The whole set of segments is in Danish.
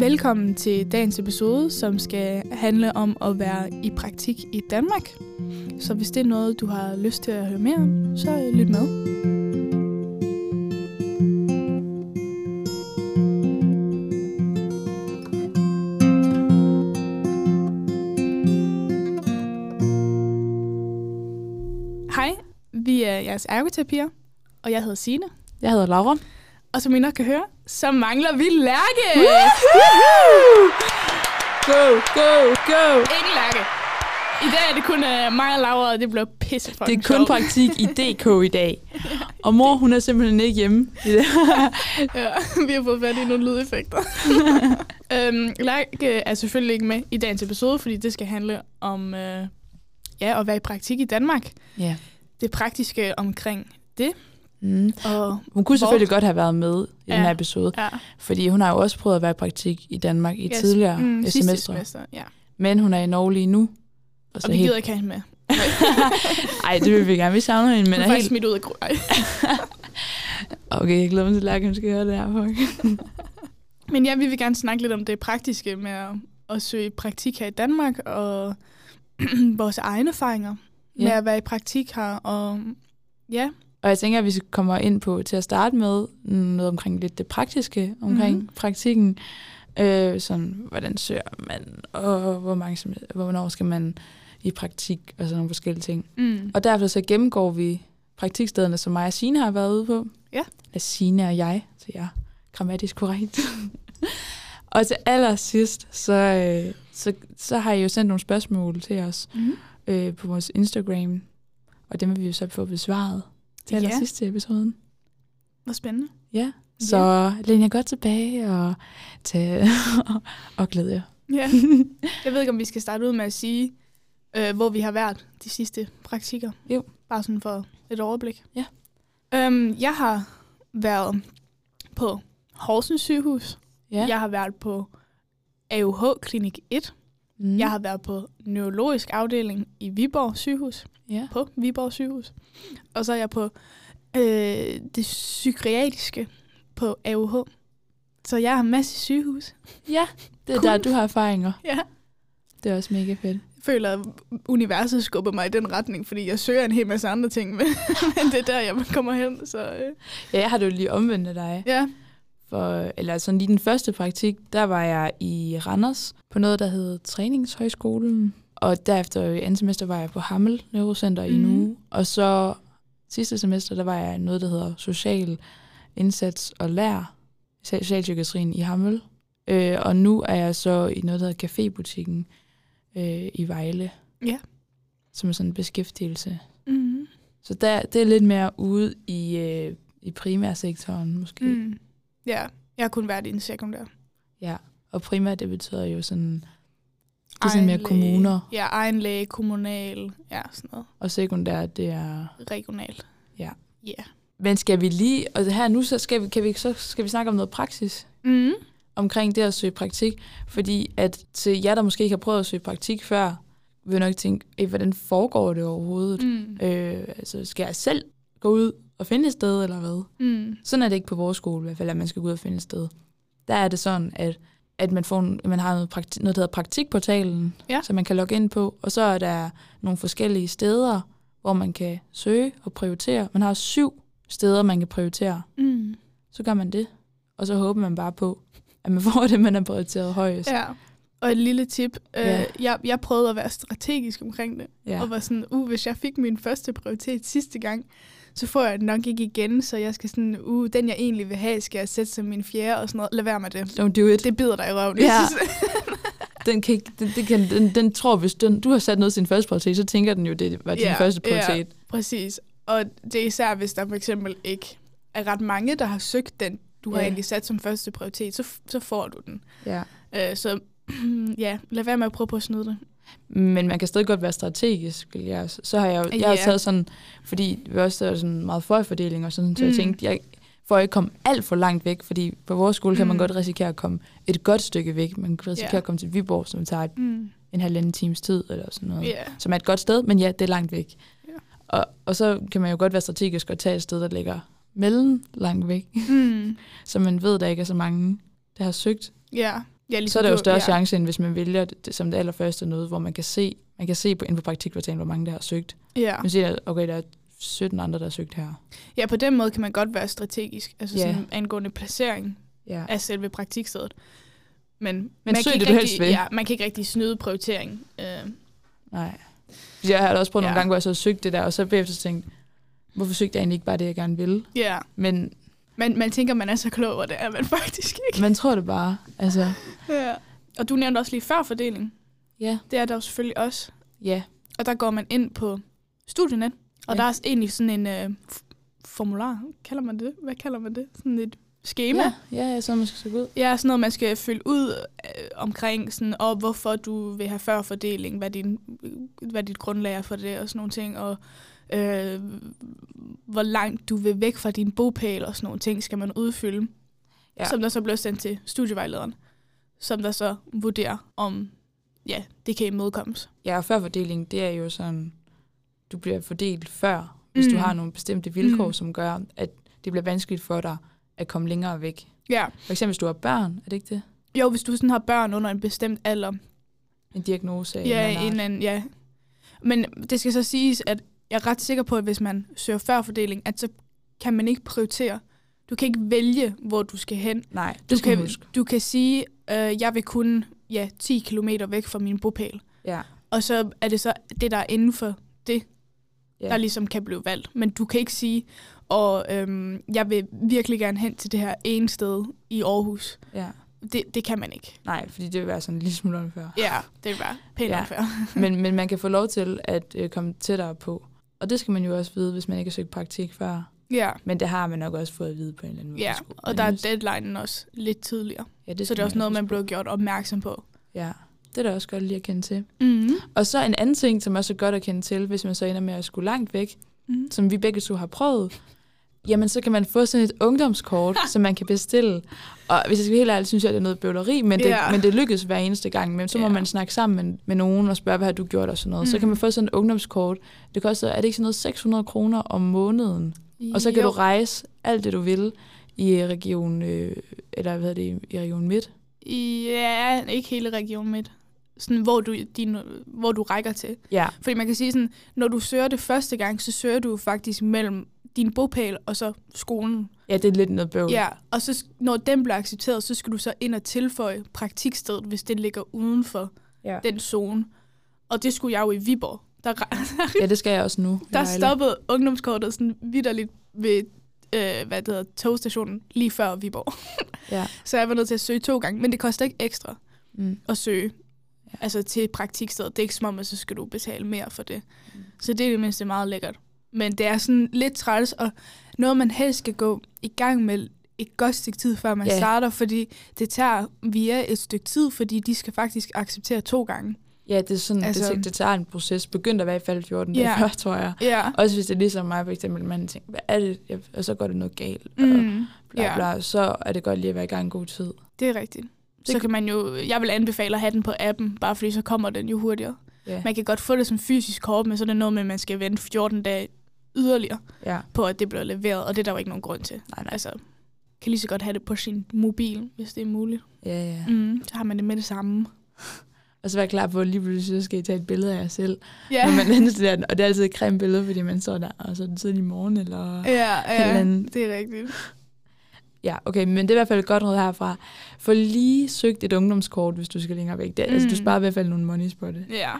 Velkommen til dagens episode, som skal handle om at være i praktik i Danmark. Så hvis det er noget, du har lyst til at høre mere om, så lyt med. Hej, vi er jeres ergoterapier, og jeg hedder Signe. Jeg hedder Laura. Og som I nok kan høre, så mangler vi Lærke! Go, go, go! Ingen Lærke! I dag er det kun uh, mig og Laura, og det bliver pisse Det er kun praktik i DK i dag. Og mor, hun er simpelthen ikke hjemme. ja, vi har fået fat i nogle lydeffekter. øhm, Lærke er selvfølgelig ikke med i dagens episode, fordi det skal handle om uh, ja, at være i praktik i Danmark. ja. Det praktiske omkring det. Mm. Og, Hun kunne selvfølgelig godt have været med i Ja. den her episode, ja, fordi hun har jo også prøvet at være i praktik i Danmark i yes, tidligere mm, semestre. semester. Ja. Men hun er i Norge lige nu. Og Og vi gider ikke have hende med. Ej, det vil vi gerne. Vi savner hende, men Hun er er helt... smidt ud af Ej. Okay, jeg glæder mig til, at Lærke, hun skal høre det her. Men ja, vi vil gerne snakke lidt om det praktiske med at, at søge praktik her i Danmark, og vores egne erfaringer ja. med at være i praktik her. Og ja, Og jeg tænker, at vi kommer ind på til at starte med noget omkring lidt det praktiske omkring Mhm. mm-hmm. praktikken. Øh, sådan, hvordan søger man, og hvor mange, hvornår skal man i praktik, og sådan nogle forskellige ting. mm. Og derfor så gennemgår vi praktikstederne, som mig og Signe har været ude på. Ja. Af Signe og jeg, så jeg er grammatisk korrekt. og til allersidst, så, øh, så, så har I jo sendt nogle spørgsmål til os Mm. øh, på vores Instagram, og dem vil vi jo så få besvaret til Ja. allersidst episoden. Hvor spændende. Ja, så læn jer godt tilbage og, tage, og glæd jer. Ja. Jeg ved ikke, om vi skal starte ud med at sige, øh, hvor vi har været de sidste praktikker. Jo. Bare sådan for et overblik. Ja. Øhm, jeg har været på Horsens sygehus. Ja. Jeg har været på AUH Klinik 1. Mm. Jeg har været på neurologisk afdeling i Viborg sygehus. ja. På Viborg sygehus. Og så er jeg på øh, det psykiatriske på AUH. Så jeg har en masse sygehus. ja, det er Cool. der, du har erfaringer. Ja. Det er også mega fedt. Jeg føler, at universet skubber mig i den retning, fordi jeg søger en hel masse andre ting, men, men det er der, jeg kommer hen. Så øh. Ja, jeg har det jo lige omvendt af dig. ja, For, eller sådan lige den første praktik, der var jeg i Randers på noget, der hed Træningshøjskolen. Og derefter i andet semester var jeg på Hammel Neurocenter i en Mhm. Og så sidste semester, der var jeg i noget, der hedder Social Indsats og Lær, Socialpsykiatrien i Hammel. Øh, og nu er jeg så i noget, der hedder Cafébutikken øh, i Vejle. Ja. Som er sådan en beskæftigelse. mm. Så der, det er lidt mere ude i, øh, i primærsektoren måske. Mm. Ja, jeg har kun været i en sekundær. Ja, og primært det betyder jo sådan, det er sådan mere Egen kommuner, Læge. Ja, egen læge, kommunal, ja, sådan noget. og sekundært det er... Regionalt. Ja. Ja. Men skal vi lige, og her nu så skal vi, kan vi, så skal vi snakke om noget praksis Mm. omkring det at søge praktik, fordi at til jer, der måske ikke har prøvet at søge praktik før, vil nok tænke, "Ey, hvordan foregår det overhovedet? Mm. Øh, altså, skal jeg selv gå ud og finde et sted, eller hvad? Mm. Sådan er det ikke på vores skole, i hvert fald, at man skal gå ud og finde et sted. Der er det sådan, at, at man, får, en- man har noget, prakti- noget, der hedder praktikportalen, Ja. som man kan logge ind på, og så er der nogle forskellige steder, hvor man kan søge og prioritere. Man har syv steder, man kan prioritere. Mm. Så gør man det, og så håber man bare på, at man får det, man har prioriteret højest. Ja. Og et lille tip. Øh, jeg, jeg prøvede at være strategisk omkring det. Ja. Og var sådan, uh, hvis jeg fik min første prioritet sidste gang, så får jeg det nok ikke igen, så jeg skal sådan, uh, den jeg egentlig vil have, skal jeg sætte som min fjerde og sådan noget. Lad være med det. Don't do it. Det bider dig i røven. Ja. Den, kan ikke, den, det kan, den, den tror, hvis den, du har sat noget sin første prioritet, så tænker den jo, det var din Ja, første ja. prioritet. Præcis. Og det er især, hvis der for eksempel ikke er ret mange, der har søgt den, du har Ja. egentlig sat som første prioritet, så, så får du den. Ja. Øh, så ja, lad være med at prøve på at snyde det. Men man kan stadig godt være strategisk. Jeg. Så har jeg jo jeg har Ja. taget sådan, fordi vi også er sådan meget forfordeling og sådan, så jeg Mm. tænkte, jeg får ikke komme alt for langt væk, fordi på vores skole kan man Mm. godt risikere at komme et godt stykke væk. Man kan risikere Ja. at komme til Viborg, som tager et, Mm. en halvanden times tid, eller sådan noget. Ja. Som er et godt sted, men ja, det er langt væk. Ja. Og, og så kan man jo godt være strategisk og tage et sted, der ligger mellem langt væk, Mm. så man ved, at der ikke er så mange, der har søgt. Ja. Ja, så er der jo større ja. chance, end hvis man vælger det, det som det allerførste noget, hvor man kan se, man kan se på, inden for praktikportalen, hvor mange der har søgt. Ja. Man siger, okay, der er 17 andre, der har søgt her. ja, på den måde kan man godt være strategisk, altså Ja. sådan angående placering Ja. af selve praktikstedet. Men, Men man, kan ikke helst rigtig, vil. ja, man kan ikke rigtig snyde prioritering. Øh, Nej. Jeg har også prøvet ja. Nogle gange, hvor jeg så har søgt det der, og så bagefter tænkt, hvorfor søgte jeg egentlig ikke bare det, jeg gerne ville? ja, Men man, man tænker, man er så klog, og det er man faktisk ikke. man tror det bare. Altså, Ja. Og du nævnte også lige før fordeling. ja, Det er der jo selvfølgelig også. ja, Og der går man ind på studienet, og Ja. der er egentlig sådan en øh, formular, kalder man det? Hvad kalder man det? Sådan et schema. ja, ja, ja, så man skal se ud. Ja, sådan noget, man skal fylde ud øh, omkring, sådan, og hvorfor du vil have før fordeling, hvad, din, hvad dit grundlag er for det, og sådan nogle ting, og øh, hvor langt du vil væk fra din bopæl, og sådan nogle ting, skal man udfylde, Ja. som der så bliver sendt til studievejlederen, som der så vurderer, om ja, det kan imødekommes. Ja, og førfordeling, det er jo sådan, du bliver fordelt før, hvis mm. du har nogle bestemte vilkår, mm. Som gør, at det bliver vanskeligt for dig at komme længere væk. Ja, For eksempel, hvis du har børn, er det ikke det? jo, hvis du sådan har børn under en bestemt alder, En diagnose Ja, en eller anden, ja. Men det skal så siges, at jeg er ret sikker på, at hvis man søger førfordeling, at så kan man ikke prioritere. Du kan ikke vælge, hvor du skal hen. Nej, Du skal kan, huske. du kan sige, øh, jeg vil kun ja, 10 km væk fra min bopæl. Ja. Og så er det så det, der er inden for det, ja. der ligesom kan blive valgt. Men du kan ikke sige, og øhm, jeg vil virkelig gerne hen til det her ene sted i Aarhus. ja. Det, det kan man ikke. Nej, fordi det vil være sådan en lille smule unfair. Ja, det vil være pænt ja. unfair. men, men man kan få lov til at øh, komme tættere på. Og det skal man jo også vide, hvis man ikke har søgt praktik før. Ja. Men det har man nok også fået at vide på en eller anden måde. Ja, og der er deadlinen også lidt tidligere. ja, Det så det er også noget, man bliver gjort opmærksom på. Ja, det er da også godt lige at kende til. Mm. Og så en anden ting, som også er godt at kende til, hvis man så ender med at skulle langt væk, Mm. som vi begge to har prøvet, jamen så kan man få sådan et ungdomskort, som man kan bestille. Og hvis jeg skal være helt ærligt, synes jeg, det er noget bøvleri, men det, Ja. men det lykkes hver eneste gang. Men så må Ja. man snakke sammen med, med nogen og spørge, hvad har du gjort og sådan noget. Mm. Så Mm. kan man få sådan et ungdomskort. Det koster, er det ikke sådan noget 600 kroner om måneden? Og så kan jo. du rejse alt det, du vil i region, øh, eller hvad hedder det, i region Midt. Ja, ikke hele Region Midt. Sådan, hvor du, din, hvor du rækker til. Ja, Fordi man kan sige sådan, når du søger det første gang, så søger du faktisk mellem din bopæl og så skolen. ja det er lidt noget bøvl. Ja, og så når den bliver accepteret, så skal du så ind og tilføje praktikstedet, hvis det ligger uden for ja. den zone. Og det skulle jeg jo i Viborg. Der, ja, det skal jeg også nu. der Vejle. stoppede ungdomskortet sådan vidderligt ved øh, hvad det hedder, togstationen lige før Viborg. Ja. Så jeg var nødt til at søge to gange, men det koster ikke ekstra Mm. at søge. Ja. Altså til praktikstedet. Det er ikke som om, at så skal du betale mere for det. Mm. Så det er det mindste meget lækkert. Men det er sådan lidt træls, og noget man helst skal gå i gang med et godt stykke tid, før man yeah. starter, fordi det tager via et stykke tid, fordi de skal faktisk acceptere to gange. Ja, det er sådan, altså, det, det tager en proces. Begyndte at være i fald 14 dage Ja. før, tror jeg. Ja. Også hvis det er ligesom mig, for eksempel, man tænker, hvad er det? Og så går det noget galt, og Mm. bla, bla, så er det godt lige at være i gang i god tid. Det er rigtigt. Det- Så kan man jo, jeg vil anbefale at have den på appen, bare fordi så kommer den jo hurtigere. Ja. Man kan godt få det som fysisk kort, men så er det noget med, at man skal vente 14 dage yderligere ja. på, at det bliver leveret, og det er der jo ikke nogen grund til. Nej, nej. Altså, kan lige så godt have det på sin mobil, hvis det er muligt. Ja, ja. Mm, så har man det med det samme. Og så være klar på, at lige pludselig så skal I tage et billede af jer selv. Ja, Når man der, og det er altid et grimt billede, fordi man står der, og så er siden i morgen, eller... ja, eller ja andet. det er rigtigt. Ja, okay, men det er i hvert fald et godt råd herfra. Få lige søgt et ungdomskort, hvis du skal længere væk. Det, mm. Altså, du Mm. sparer i hvert fald nogle monies på det. Ja.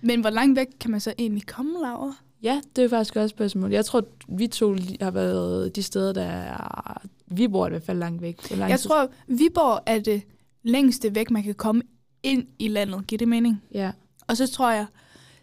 Men hvor langt væk kan man så egentlig komme, Laura? Ja, det er faktisk også et spørgsmål. Jeg tror, vi to har været de steder, der er... Vi bor i hvert fald langt væk. Lang Jeg tid- tror, Viborg er det længste væk, man kan komme ind i landet. Giver det mening? Ja. Og så tror jeg,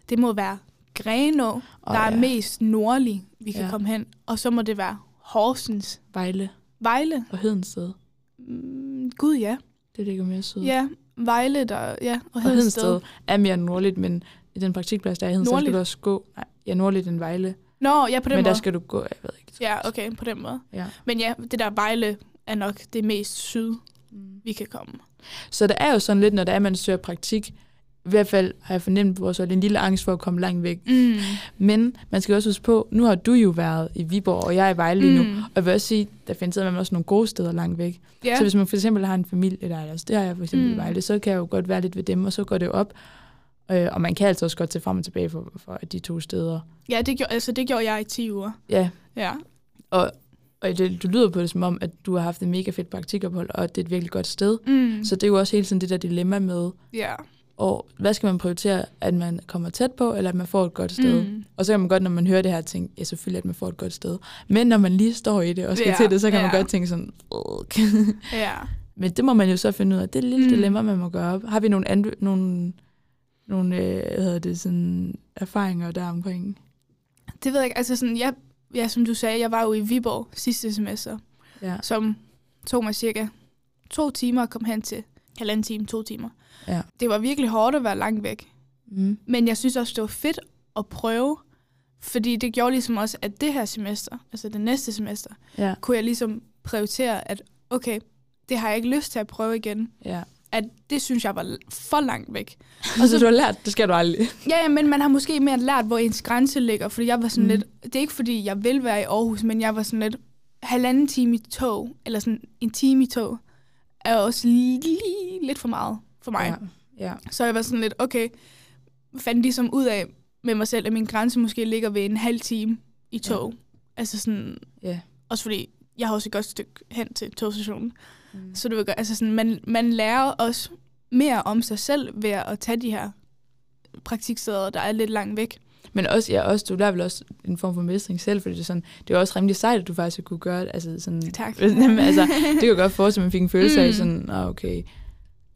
det må være Grenå, Og der er ja, mest nordlig, vi kan Ja. komme hen. Og så må det være Horsens. Vejle Vejle. og Hedensted. Mm, Gud, ja. Det ligger mere syd. Ja, Vejle, der, ja, og og Hedensted. Hedensted er mere nordligt, men i den praktikplads, der er i Hedensted, skal du også gå... Nej, ja, nordligt end Vejle. Nå, ja, på den men måde. der skal du gå, jeg ved ikke. Ja, okay, på den måde. Ja. Men ja, det der Vejle er nok det mest syd, Mm. vi kan komme. Så der er jo sådan lidt, når der er, man søger praktik, i hvert fald har jeg fornemt på vores en lille angst for at komme langt væk. Mm. Men man skal også huske på, nu har du jo været i Viborg, og jeg er i Vejle lige nu. Mm. Og jeg vil også sige, der findes med også nogle gode steder langt væk. Ja. Så hvis man for eksempel har en familie, der er altså, det har jeg for eksempel mm. i Mm. Vejle, så kan jeg jo godt være lidt ved dem, og så går det jo op. Øh, og man kan altså også godt til frem og tilbage for, for de to steder. ja, det gjorde, altså, det gjorde jeg i 10 uger. Ja, Ja. og, og det, du lyder på det som om, at du har haft et mega fedt praktikophold, og at det er et virkelig godt sted. Mm. Så det er jo også hele tiden det der dilemma med, ja. og hvad skal man prioritere, at man kommer tæt på, eller at man får et godt sted? Mm. Og så kan man godt, når man hører det her, tænke, ja selvfølgelig, at man får et godt sted. Men når man lige står i det og skal Ja, til det, så kan man ja. godt tænke sådan. Ja. Men det må man jo så finde ud af. Det er et lille Mm. mm. dilemma, man må gøre op. Har vi nogle, anbe- nogle, nogle øh, hvad hedder det, sådan, erfaringer der omkring? Det ved jeg ikke. Altså sådan, jeg, ja, som du sagde, jeg var jo i Viborg sidste semester, Ja. som tog mig cirka to timer at komme hen til. Halvanden time, to timer. Ja. Det var virkelig hårdt at være langt væk. Mm. Men jeg synes også, det var fedt at prøve, fordi det gjorde ligesom også, at det her semester, altså det næste semester, Ja. kunne jeg ligesom prioritere, at okay, det har jeg ikke lyst til at prøve igen. ja. At det synes jeg var for langt væk. Og så du har lært, det skal du aldrig. Ja, ja, men man har måske mere lært, hvor ens grænse ligger, fordi jeg var sådan Mm. mm. lidt, det er ikke fordi, jeg vil være i Aarhus, men jeg var sådan lidt, halvanden time i tog, eller sådan en time i tog, er også lige, lige lidt for meget for mig. Ja. ja. Så jeg var sådan lidt, okay, fandt ligesom ud af med mig selv, at min grænse måske ligger ved en halv time i tog. Ja. Altså sådan, Ja. også fordi, jeg har også et godt stykke hen til togstationen. Mm. Så du ved godt, altså sådan, man, man lærer også mere om sig selv ved at tage de her praktiksteder, der er lidt langt væk. Men også, ja, også, du lærer vel også en form for mestring selv, fordi det er, sådan, det er også rimelig sejt, at du faktisk kunne gøre det. Altså, sådan, Tak. Altså, det kan godt forestille, at man fik en følelse mm. af sådan, ah, okay,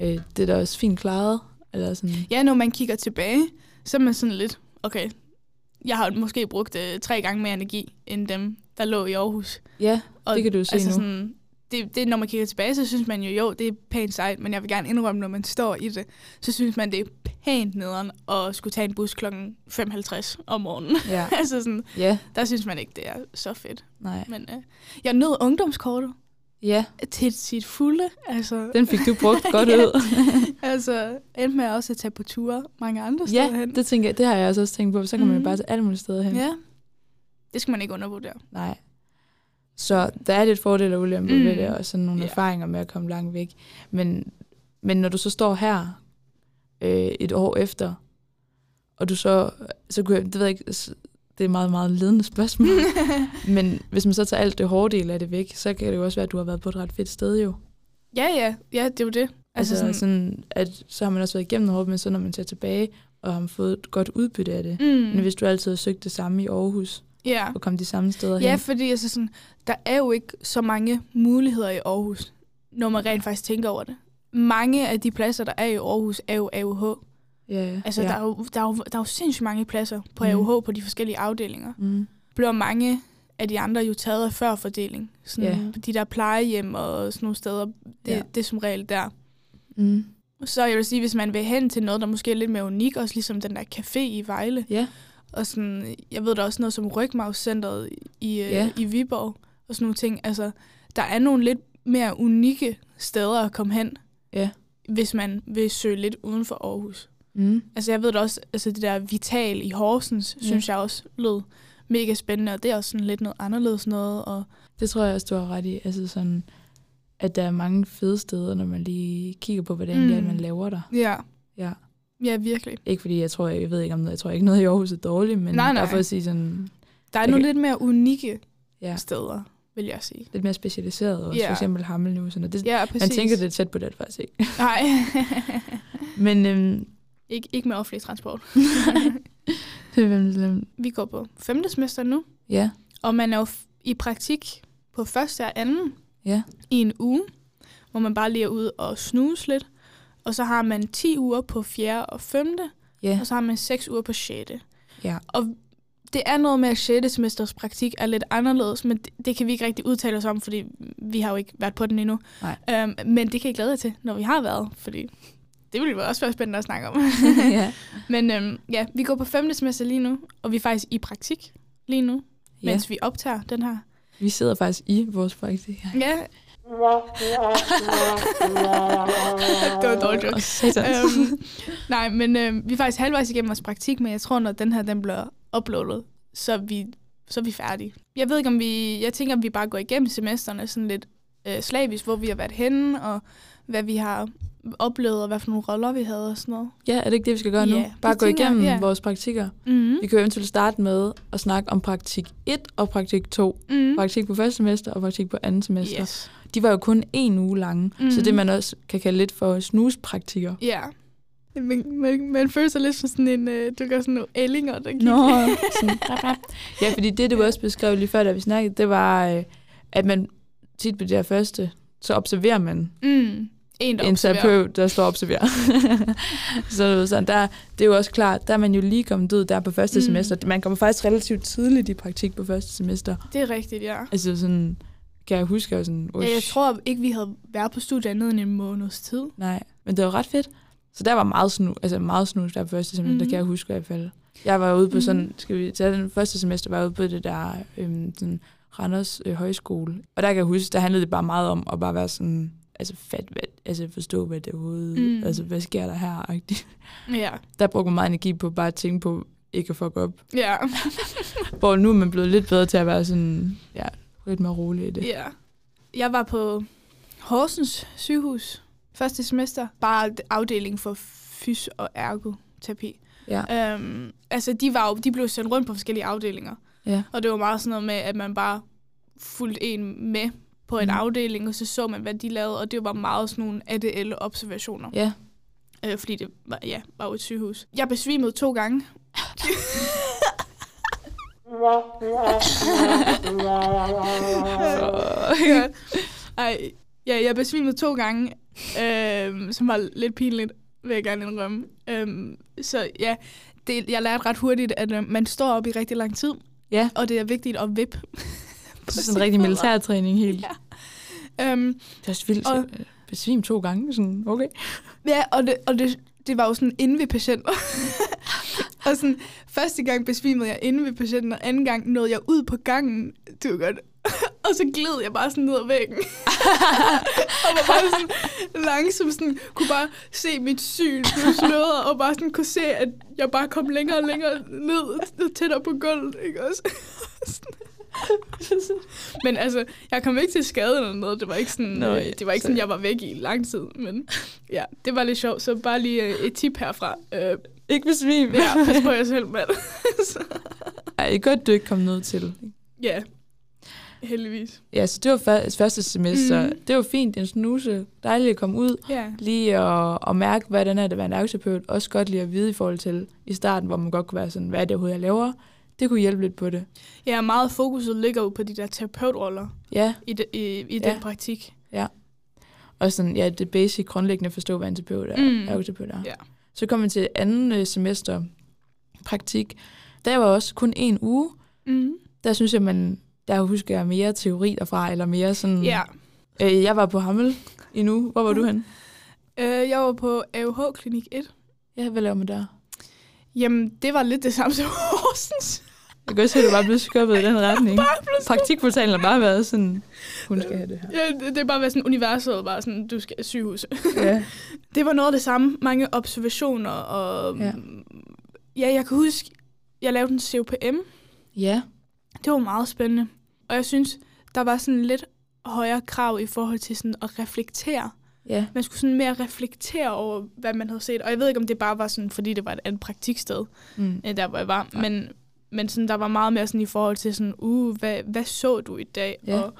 øh, det er da også fint klaret. Eller sådan. Ja, når man kigger tilbage, så er man sådan lidt, okay, jeg har måske brugt øh, tre gange mere energi, end dem, der lå i Aarhus. Ja, Og det kan du jo se altså nu. Sådan, det, det, når man kigger tilbage, så synes man jo, jo, det er pænt sejt, men jeg vil gerne indrømme, når man står i det, så synes man, det er pænt nederen at skulle tage en bus klokken 5.50 om morgenen. Ja, altså sådan, ja, der synes man ikke, det er så fedt. nej. Men øh, jeg nød ungdomskortet Ja, til sit fulde. Altså, den fik du brugt godt Ja. ud. altså, endte med også at tage på ture mange andre steder ja, hen. det, tænker jeg, det har jeg også tænkt på. Så kan man jo Mhm. bare til alle mulige steder hen. Ja, det skal man ikke undervurdere. Nej. Så der er lidt fordele og ulemper mm. Mm. ved det, og sådan nogle yeah. erfaringer med at komme langt væk. Men, men når du så står her øh, et år efter, og du så, så kunne jeg, det ved jeg ikke, det er et meget, meget ledende spørgsmål, men hvis man så tager alt det hårde del af det væk, så kan det jo også være, at du har været på et ret fedt sted jo. ja, ja, ja, det er jo det. Altså, altså sådan, sådan, at så har man også været igennem noget hårdt, men så når man tager tilbage, og har fået et godt udbytte af det. mm, Men hvis du altid har søgt det samme i Aarhus, ja. og kom de samme steder ja, hen. fordi altså sådan, der er jo ikke så mange muligheder i Aarhus, når man rent faktisk tænker over det. Mange af de pladser, der er i Aarhus, er jo AUH. Ja, ja. Altså, ja. der, er jo, der, er jo, der er jo sindssygt mange pladser på Mm. AUH på de forskellige afdelinger. Mm. Bliver mange af de andre jo taget af før fordeling. Sådan Ja. De der plejehjem og sådan nogle steder, det, Ja. ja. det er som regel der. Mm. Så jeg vil sige, hvis man vil hen til noget, der måske er lidt mere unik, også ligesom den der café i Vejle, Ja. Og sådan, jeg ved der er også noget som Rygmavscenteret i, Ja. ja. i Viborg, og sådan nogle ting. Altså, der er nogle lidt mere unikke steder at komme hen, Ja. hvis man vil søge lidt uden for Aarhus. Mm. Altså, jeg ved da også, altså det der Vital i Horsens, Ja. synes jeg også lød mega spændende, og det er også sådan lidt noget anderledes noget, og Det tror jeg også, du har ret i. Altså sådan, at der er mange fede steder, når man lige kigger på, hvad det egentlig er, Mm. man laver der. ja, Ja. Ja, virkelig. Ikke fordi jeg tror, jeg, ved ikke om noget, jeg tror ikke noget i Aarhus er dårligt, men Nej, nej. at sige sådan, Der er nogle kan- lidt mere unikke ja, steder, vil jeg sige. lidt mere specialiseret. Også Ja. for eksempel Hammel nu. Sådan, og det, Ja, præcis. man tænker, det er tæt på det, faktisk ikke. Nej. Men øhm, ikke, ikke med offentlig transport. det er Vi går på femte semester nu, ja, og man er jo i praktik på første og anden ja, i en uge, hvor man bare lige er ude og snuse lidt. Og så har man 10 uger på fjerde og femte, ja, og så har man 6 uger på sjette. ja. Og det er noget med, at 6. semesters praktik er lidt anderledes, men det, det kan vi ikke rigtig udtale os om, fordi vi har jo ikke været på den endnu. Nej. Øhm, men det kan jeg glæde jer til, når vi har været, fordi det ville jo også være spændende at snakke om. ja. men øhm, ja, vi går på 5. semester lige nu, og vi er faktisk i praktik lige nu, ja. mens vi optager den her. Vi sidder faktisk i vores praktik. Ja, det var en dårlig joke. Øhm, nej, men øh, vi er faktisk halvvejs igennem vores praktik, men jeg tror, når den her den bliver uploadet, så er vi, så er vi færdige. Jeg ved ikke, om vi... Jeg tænker, om vi bare går igennem semesterne sådan lidt øh, slavisk, hvor vi har været henne, og hvad vi har oplevet, og hvad for nogle roller vi havde og sådan noget. Ja, er det ikke det, vi skal gøre nu? Ja, Bare gå tænker igennem ja. vores praktikker. Mm. Vi kan jo eventuelt starte med at snakke om praktik 1 og praktik 2. Mm. Praktik på første semester og praktik på andet semester. Yes. De var jo kun en uge lange, mm. så Mhm. det man også kan kalde lidt for snuspraktikker. Ja. Man, man, man føler sig lidt som sådan en, øh, du gør sådan nogle ællinger, der gik. Nå, sådan, rap, rap. Ja, fordi det, du også beskrev lige før, da vi snakkede, det var, øh, at man tit på det her første, så observerer man Mm. En, der en terapeut, der står og observerer. så sådan, der, det er jo også klart, der er man jo lige kommet ud der på første Mm. semester. Man kommer faktisk relativt tidligt i praktik på første semester. Det er rigtigt, ja. Altså sådan, kan jeg huske, jeg sådan, ja. Jeg tror ikke, vi havde været på studiet andet end en måneds tid. Nej, men det var ret fedt. Så der var meget snu, altså meget snus der på første semester, mm. Mhm. det kan jeg huske i hvert fald. Jeg var ude på sådan, Mhm. skal vi tage den første semester, var jeg ude på det der øhm, sådan Randers øh, Højskole. Og der kan jeg huske, der handlede det bare meget om at bare være sådan, altså fat, hvad, altså forstå, hvad det overhovedet, Mm. altså hvad sker der her? -agtigt. Ja. Der brugte man meget energi på bare at tænke på, ikke at fuck op. Ja. Hvor nu er man blevet lidt bedre til at være sådan, ja, lidt mere rolig i det. ja. Jeg var på Horsens sygehus første semester. Bare afdeling for fys- og ergoterapi. Ja. Øhm, altså, de, var jo, de blev sendt rundt på forskellige afdelinger. Ja. Og det var meget sådan noget med, at man bare fulgte en med på en Mm. afdeling, og så så man, hvad de lavede, og det var meget sådan nogle ADL-observationer. Ja. Øh, fordi det var, ja, var jo et sygehus. Jeg besvimede to gange. ja. Ej, ja, jeg besvimede to gange, øhm, som var lidt pinligt, vil jeg gerne indrømme. Øhm, så ja, det, jeg lærte ret hurtigt, at øh, man står op i rigtig lang tid, Ja, og det er vigtigt at vippe. så sådan en rigtig militærtræning helt. Ja. Øhm, Det er også vildt. Og-. Besvim to gange, sådan, okay. Ja, og det, og det, det var jo sådan inde ved patienter. og sådan, første gang besvimede jeg inde ved patienten, og anden gang nåede jeg ud på gangen. Det var godt. og så gled jeg bare sådan ned ad væggen. og var bare sådan langsomt sådan, kunne bare se mit syn blive sløret, og bare sådan kunne se, at jeg bare kom længere og længere ned, tættere på gulvet, ikke også? men altså, jeg kom ikke til skade eller noget. Det var ikke sådan, Nå, øh, det var ikke så- sådan, jeg var væk i lang tid. Men ja, det var lidt sjovt. Så bare lige øh, et tip herfra. Øh, Ikke besvim. ja, pas på jer selv, mand. Ej, er godt, du ikke kom ned til. ja, heldigvis. Ja, så det var før- første semester. Mm. Det var fint, en snuse. Dejligt at komme ud. Ja, Lige at, at mærke, hvordan er det at være en ergoterapeut. Også godt lige at vide i forhold til i starten, hvor man godt kunne være sådan, hvad er det overhovedet, jeg laver? Det kunne hjælpe lidt på det. ja meget fokuset ligger jo på de der terapeutroller Ja, i, de, i, i Ja. den praktik. og sådan, ja, det basic grundlæggende forstå, hvad en terapeut er. Mm. Mm. Ergoterapeut er. Ja. Så kom man til anden øh, semester praktik. Der var også kun en uge. Mm. Der synes jeg, man, der husker jeg mere teori derfra, eller mere sådan... Ja. Øh, jeg var på Hammel i nu. Hvor var du hen? Øh, jeg var på AUH Klinik 1. Ja, hvad laver man der? Jamen, det var lidt det samme som Horsens. Jeg kan også se, at du bare blev skubbet i den retning. Praktikportalen har bare været sådan, hun skal have det her. Ja, det, det er bare været sådan universet, bare sådan, du skal sygehus. Ja. Det var noget af det samme. Mange observationer, og Ja. ja, ja jeg kan huske, jeg lavede en COPM. ja. Det var meget spændende. Og jeg synes, der var sådan lidt højere krav i forhold til sådan at reflektere. Ja. Man skulle sådan mere reflektere over, hvad man havde set. Og jeg ved ikke, om det bare var sådan, fordi det var et andet praktiksted, Mm. der hvor jeg var. Nej. Men, men sådan, der var meget mere sådan i forhold til sådan, uh, hvad, hvad så du i dag? Ja. Og,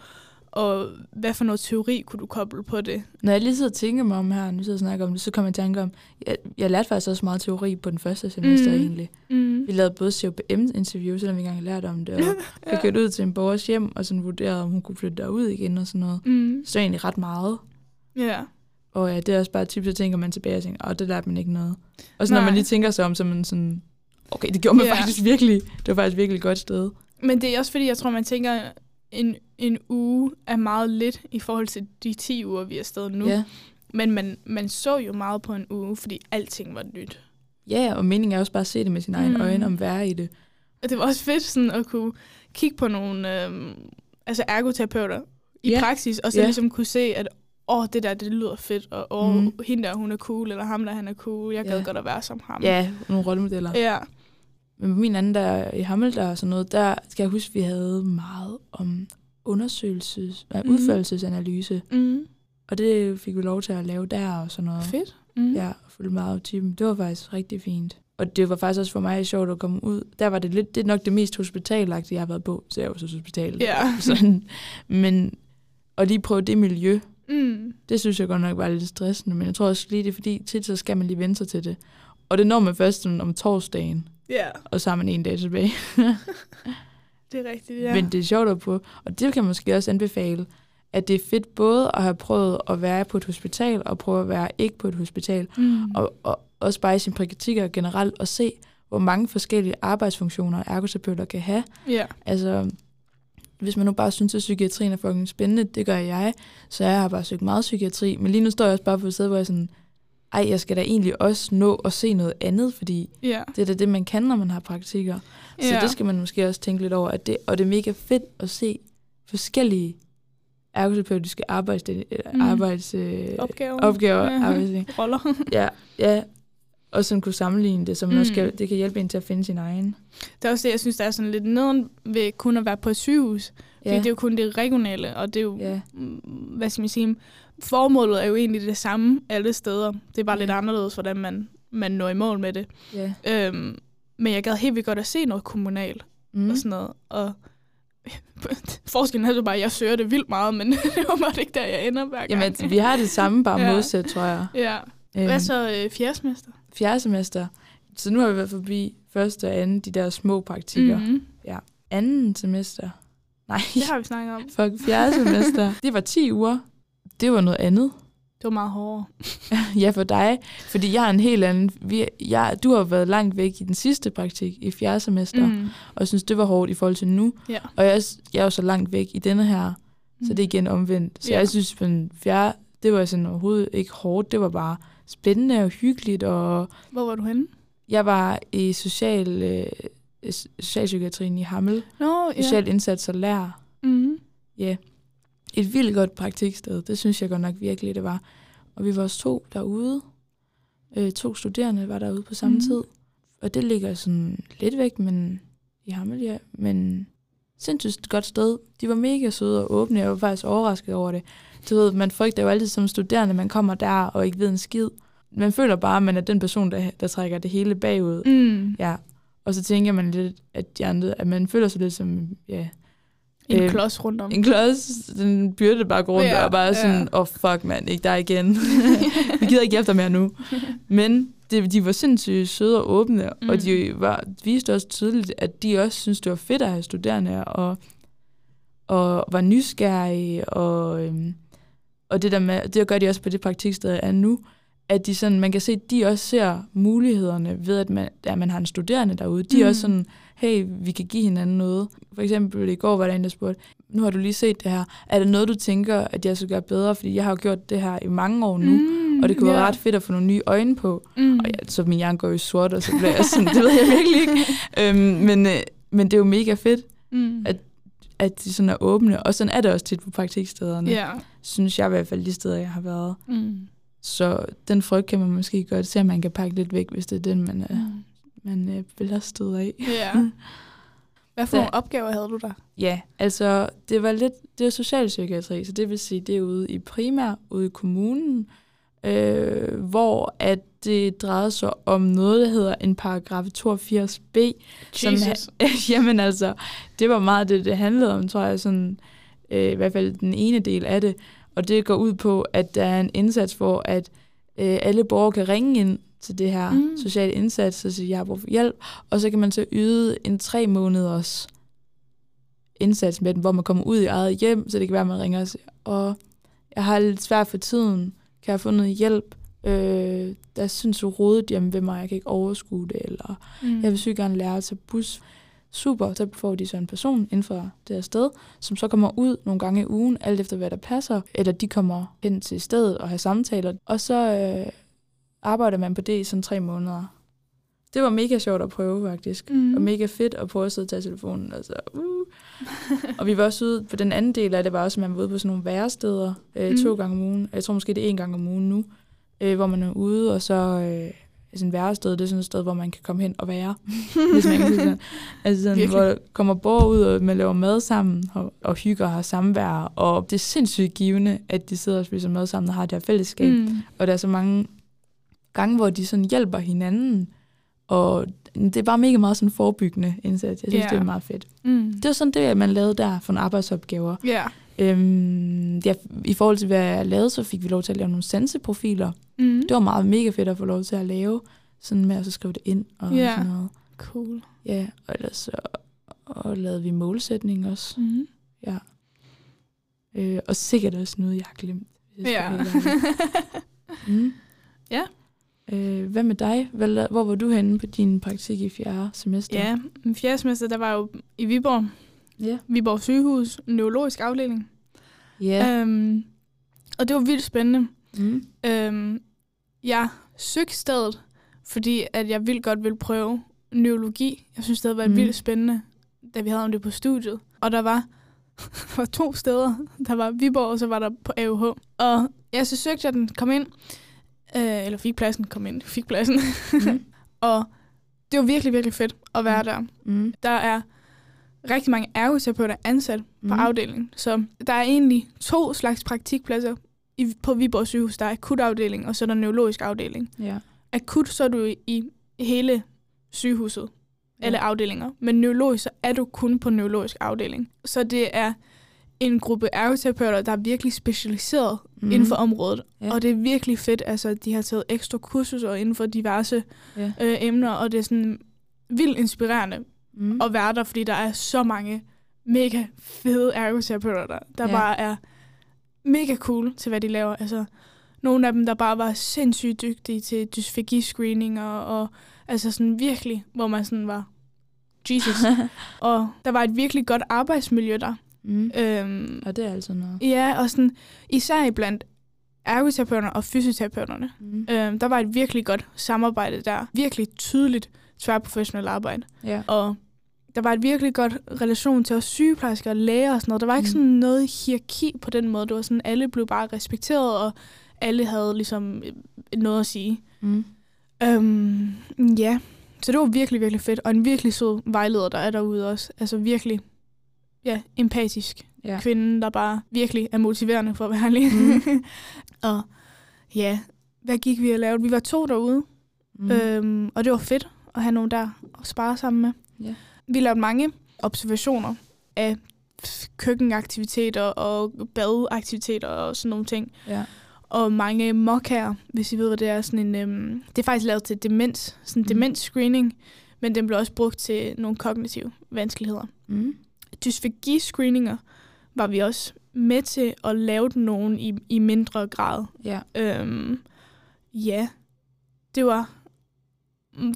og hvad for noget teori kunne du koble på det? Når jeg lige sidder og tænker mig om her, nu sidder jeg og snakker om det, så kommer jeg i tanke om, jeg, jeg lærte faktisk også meget teori på den første semester mm. egentlig. Mm. Vi lavede både COPM-interview, selvom vi ikke engang lærte om det, og ja. fik ud til en borgers hjem, og sådan vurderede, om hun kunne flytte derud igen og sådan noget. Mm. Så egentlig ret meget. Ja. Og ja, det er også bare tip, så tænker man tilbage og tænker, åh, det lærte man ikke noget. Og så når man lige tænker sig om, så man sådan, okay, det gjorde man Ja. faktisk virkelig. Det var faktisk virkelig et godt sted. Men det er også fordi, jeg tror, man tænker, en, en uge er meget lidt i forhold til de 10 uger, vi er afsted nu. Ja. Men man, man så jo meget på en uge, fordi alting var nyt. ja, og meningen er også bare at se det med sine egne Mm. øjne, om være i det. Og det var også fedt sådan at kunne kigge på nogle øhm, altså ergoterapeuter i Ja. praksis, og så Ja. ligesom kunne se, at åh, det der, det lyder fedt, og åh, mm. hende der, hun er cool, eller ham der, han er cool, jeg gad godt at være som ham. Ja, nogle rollemodeller. Ja. Men på min anden der i Hammel, der og sådan noget, der skal jeg huske, vi havde meget om undersøgelses, mm. Udførelsesanalyse. Mm. Og det fik vi lov til at lave der og sådan noget. Fedt. Mm. Ja, følge meget af typen. Det var faktisk rigtig fint. Og det var faktisk også for mig sjovt at komme ud. Der var det lidt, det er nok det mest hospitalagtige, jeg har været på. Så jeg jo så hospital. Ja. Sådan. Men at lige prøve det miljø, Mm. det synes jeg godt nok var lidt stressende. Men jeg tror også lige, det er fordi, tit så skal man lige vente sig til det. Og det når man først sådan om torsdagen, Ja, og så har man en dag tilbage. det er rigtigt, Ja. Men det er sjovt at på, og det kan måske også anbefale, at det er fedt både at have prøvet at være på et hospital, og prøve at være ikke på et hospital, mm. og, og også bare i sine praktikker generelt, og se, hvor mange forskellige arbejdsfunktioner ergoterapeuter kan have. ja. Altså, hvis man nu bare synes, at psykiatrien er fucking spændende, det gør jeg, så jeg har bare søgt meget psykiatri, men lige nu står jeg også bare på et sted, hvor jeg sådan, ej, jeg skal da egentlig også nå at se noget andet, fordi Ja. det er da det, man kan, når man har praktikker. Så ja. det skal man måske også tænke lidt over. At det, og det er mega fedt at se forskellige ergoterapeutiske arbejds, mm. Mm. arbejds, øh, opgaver. opgaver. Ja. Arbejds, Roller. ja, ja, og sådan kunne sammenligne det, så man Mm. også kan, det kan hjælpe en til at finde sin egen. Det er også det, jeg synes, der er sådan lidt nederen ved kun at være på et sygehus. Fordi Ja, det er jo kun det regionale, og det er jo, ja, mm, hvad skal man sige, formålet er jo egentlig det samme alle steder. Det er bare Ja. lidt anderledes, hvordan man, man når i mål med det. ja. Øhm, men jeg gad helt vildt godt at se noget kommunalt Mm. og sådan noget. Og forskellen er så bare, at jeg søger det vildt meget, men det var bare ikke der, jeg ender hver gang. Jamen, vi har det samme, bare Ja. modsat, tror jeg. ja. Øhm, Hvad så øh, fjerdsmester? Fjerde semester. Så nu har vi været forbi første og anden, de der små praktikker. Mm. Mm-hmm. Anden semester. Nej, Det har vi snakket om. fuck, fjerde semester. Det var 10 uger. Det var noget andet. Det var meget hårdere. Ja, for dig. Fordi jeg er en helt anden... Vi, jeg, du har været langt væk i den sidste praktik i fjerde semester, mm. Mm. og synes, det var hårdt i forhold til nu. Ja. Og jeg, jeg er jo så langt væk i denne her, så det er igen omvendt. Så Ja. jeg synes, på den fjerde, det var sådan overhovedet ikke hårdt. Det var bare spændende og hyggeligt, og Hvor var du henne? jeg var i social, øh, socialpsykiatrien i Hammel. Nå, ja. Social indsats og lær. Mm. Ja. Et vildt godt praktiksted. Det synes jeg godt nok virkelig, det var. Og vi var også to derude. Øh, to studerende var derude på samme Mhm. tid. Og det ligger sådan lidt væk, men i Hammel, ja. Men sindssygt godt sted. De var mega søde og åbne. Jeg var faktisk overrasket over det. Du ved, man frygter jo altid som studerende, man kommer der og ikke ved en skid. Man føler bare, at man er den person, der, der trækker det hele bagud. Mm. Ja. Og så tænker man lidt, at, de andre, at man føler sig lidt som, ja, En Øh, klods rundt om. en klods, den byrde bare rundt Ja, og bare ja. sådan, åh oh, fuck mand, ikke der igen. Vi gider ikke dig mere nu. Men det, de var sindssygt søde og åbne, mm. og Mm. de var, viste også tydeligt, at de også synes det var fedt at have studerende, og, og var nysgerrige, og, øhm, og det der med, det gør de også på det praktiksted, jeg er nu, at de sådan, man kan se, at de også ser mulighederne ved, at man, at man har en studerende derude. De er Mm. også sådan, hey, vi kan give hinanden noget. For eksempel i går var der en, der spurgte, nu har du lige set det her. Er det noget, du tænker, at jeg skal gøre bedre? Fordi jeg har jo gjort det her i mange år nu, mm, og det kunne ja. være ret fedt at få nogle nye øjne på. Mm. Og ja, så min hjerne går jo sort, og så bliver jeg sådan, det ved jeg virkelig ikke. Øhm, men, øh, men det er jo mega fedt, mm. at- at de sådan er åbne. Og sådan er det også tit på praktikstederne. Ja. Synes jeg i hvert fald de steder, jeg har været. Mm. Så den frygt kan man måske godt se, at man kan pakke lidt væk, hvis det er den, man, er, Mm. man øh, vil have stød af. Ja. Hvad for Da- nogle opgaver havde du der? Ja, altså det var lidt, det var socialpsykiatri, så det vil sige, det er ude i primær, ude i kommunen, øh, hvor at det drejede sig om noget, der hedder en paragraf 82b. Som Jesus. jamen altså, det var meget det, det handlede om, tror jeg, sådan, øh, i hvert fald den ene del af det. Og det går ud på, at der er en indsats, hvor at øh, alle borgere kan ringe ind til det her Mm. sociale indsats og sige, jeg har brug for hjælp. Og så kan man så yde en tre måneders indsats med den, hvor man kommer ud i eget hjem, så det kan være, at man ringer og siger, og jeg har lidt svært for tiden, kan jeg få noget hjælp? Øh, der synes du rodet hjemme ved mig, jeg kan ikke overskue det, eller Mm. jeg vil sygt gerne lære at tage bus. Super, så får de så en person inden for det her sted, som så kommer ud nogle gange i ugen, alt efter hvad der passer, eller de kommer hen til stedet og har samtaler, og så øh, arbejder man på det i sådan tre måneder. det var mega sjovt at prøve, faktisk. Mm. Og mega fedt at prøve at sidde og tage telefonen. Og, så, uh. og vi var også ude, på den anden del af det var også, at man var ude på sådan nogle væresteder øh, Mm. to gange om ugen. Jeg tror måske, det er en gang om ugen nu, øh, hvor man er ude, og så øh, sådan værested, det er sådan et sted, hvor man kan komme hen og være. hvis man kan sådan. Altså sådan, Virkelig. hvor der kommer borgere ud, og man laver mad sammen, og, og hygger og har samvær. Og det er sindssygt givende, at de sidder og spiser mad sammen og har det her fællesskab. Mm. Og der er så mange gange, hvor de sådan hjælper hinanden. Og det er bare mega meget sådan forebyggende indsats. Jeg synes, Ja. det er meget fedt. Mm. Det var sådan det, man lavede der for nogle arbejdsopgaver. Ja. Øhm, ja, I forhold til, hvad jeg lavede, så fik vi lov til at lave nogle sanseprofiler. Mm. Det var meget mega fedt at få lov til at lave. Sådan med at så skrive det ind og Ja. sådan noget. Cool. Ja, og ellers så og lavede vi målsætning også. Mm. Ja. Øh, og sikkert også noget, jeg har glemt. jeg Ja. mm. Ja. Øh, hvad med dig? Hvor var du henne på din praktik i fjerde semester? ja, i fjerde semester, der var jeg jo i Viborg. Ja. Viborg sygehus, neurologisk afdeling. Ja. Øhm, og det var vildt spændende. Mm. Øhm, jeg søgte stedet, fordi at jeg vildt godt ville prøve neurologi. Jeg synes, det havde været Mm. vildt spændende, da vi havde om det på studiet. Og der var, der var to steder. Der var Viborg, og så var der på AUH. Og ja, så søgte jeg den, kom ind. Øh, eller fik pladsen, kom ind, fik pladsen. Mm. og det var virkelig, virkelig fedt at være Mm. der. Mm. Der er rigtig mange ergoterapeuter ansat på mm. afdelingen. Så der er egentlig to slags praktikpladser i, på Viborg sygehus. Der er akutafdeling, og så er der neurologisk afdeling. Ja. Akut, så er du i hele sygehuset, Ja. alle afdelinger. Men neurologisk, så er du kun på neurologisk afdeling. Så det er en gruppe ergoterapeuter, der er virkelig specialiseret Mm. inden for området. Ja. Og det er virkelig fedt, altså de har taget ekstra kursuser inden for diverse Ja. øh, emner, og det er sådan vildt inspirerende Mm. at være der, fordi der er så mange mega fede ergoterapeuter, der, der ja. bare er mega cool til, hvad de laver. Altså, nogle af dem, der bare var sindssygt dygtige til dysfagi-screening, og, og altså sådan virkelig, hvor man sådan var, Jesus. og der var et virkelig godt arbejdsmiljø der. Mm. Øhm, Og det er altså noget. ja, og sådan, især iblandt ergoterapeuterne og fysioterapeuterne. Mm. Øhm, der var et virkelig godt samarbejde der. Virkelig tydeligt tværprofessionelt arbejde. Ja. Og der var et virkelig godt relation til os sygeplejersker og læger og sådan noget. Der var ikke Mm. sådan noget hierarki på den måde. Det var sådan, alle blev bare respekteret, og alle havde ligesom øh, noget at sige. Mm. Øhm, ja, så det var virkelig, virkelig fedt. Og en virkelig sød vejleder, der er derude også. Altså virkelig, ja, empatisk Ja. kvinde, der bare virkelig er motiverende for at være ærlig. Mhm. og ja, hvad gik vi og lavede? Vi var to derude, Mm. mm. øhm, og det var fedt at have nogen der at spare sammen med. Ja. Vi lavede mange observationer af køkkenaktiviteter og badeaktiviteter og sådan nogle ting. Ja. Og mange mokkaer, hvis I ved, hvad det er. Sådan en, øhm, det er faktisk lavet til demens, sådan en Mhm. demens-screening, men den blev også brugt til nogle kognitive vanskeligheder. Mm. Dysfagi-screeninger var vi også med til at lave nogen i, i mindre grad. Ja. Øhm, ja, det var,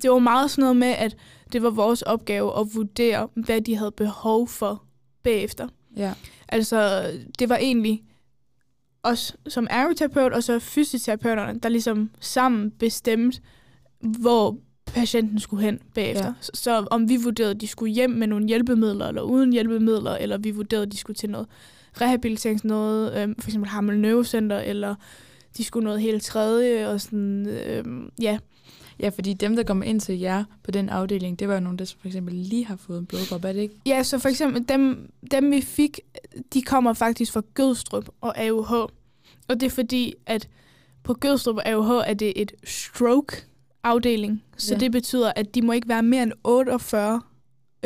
det var meget sådan noget med, at det var vores opgave at vurdere, hvad de havde behov for bagefter. Ja. Altså, det var egentlig os som ergoterapeut og så fysioterapeuterne, der ligesom sammen bestemte, hvor patienten skulle hen bagefter. Ja. Så, så om vi vurderede, at de skulle hjem med nogle hjælpemidler, eller uden hjælpemidler, eller vi vurderede, at de skulle til noget rehabiliterings noget, øhm, for eksempel Hammel Neurocenter, eller de skulle noget helt tredje, og sådan, øhm, ja. Ja, fordi dem, der kommer ind til jer på den afdeling, det var jo nogen, der for eksempel lige har fået en blodprop, er det ikke? Ja, så for eksempel dem, dem vi fik, de kommer faktisk fra Gødstrup og AUH. Og det er fordi, at på Gødstrup og AUH er det et stroke-afdeling. Så Ja. det betyder, at de må ikke være mere end 48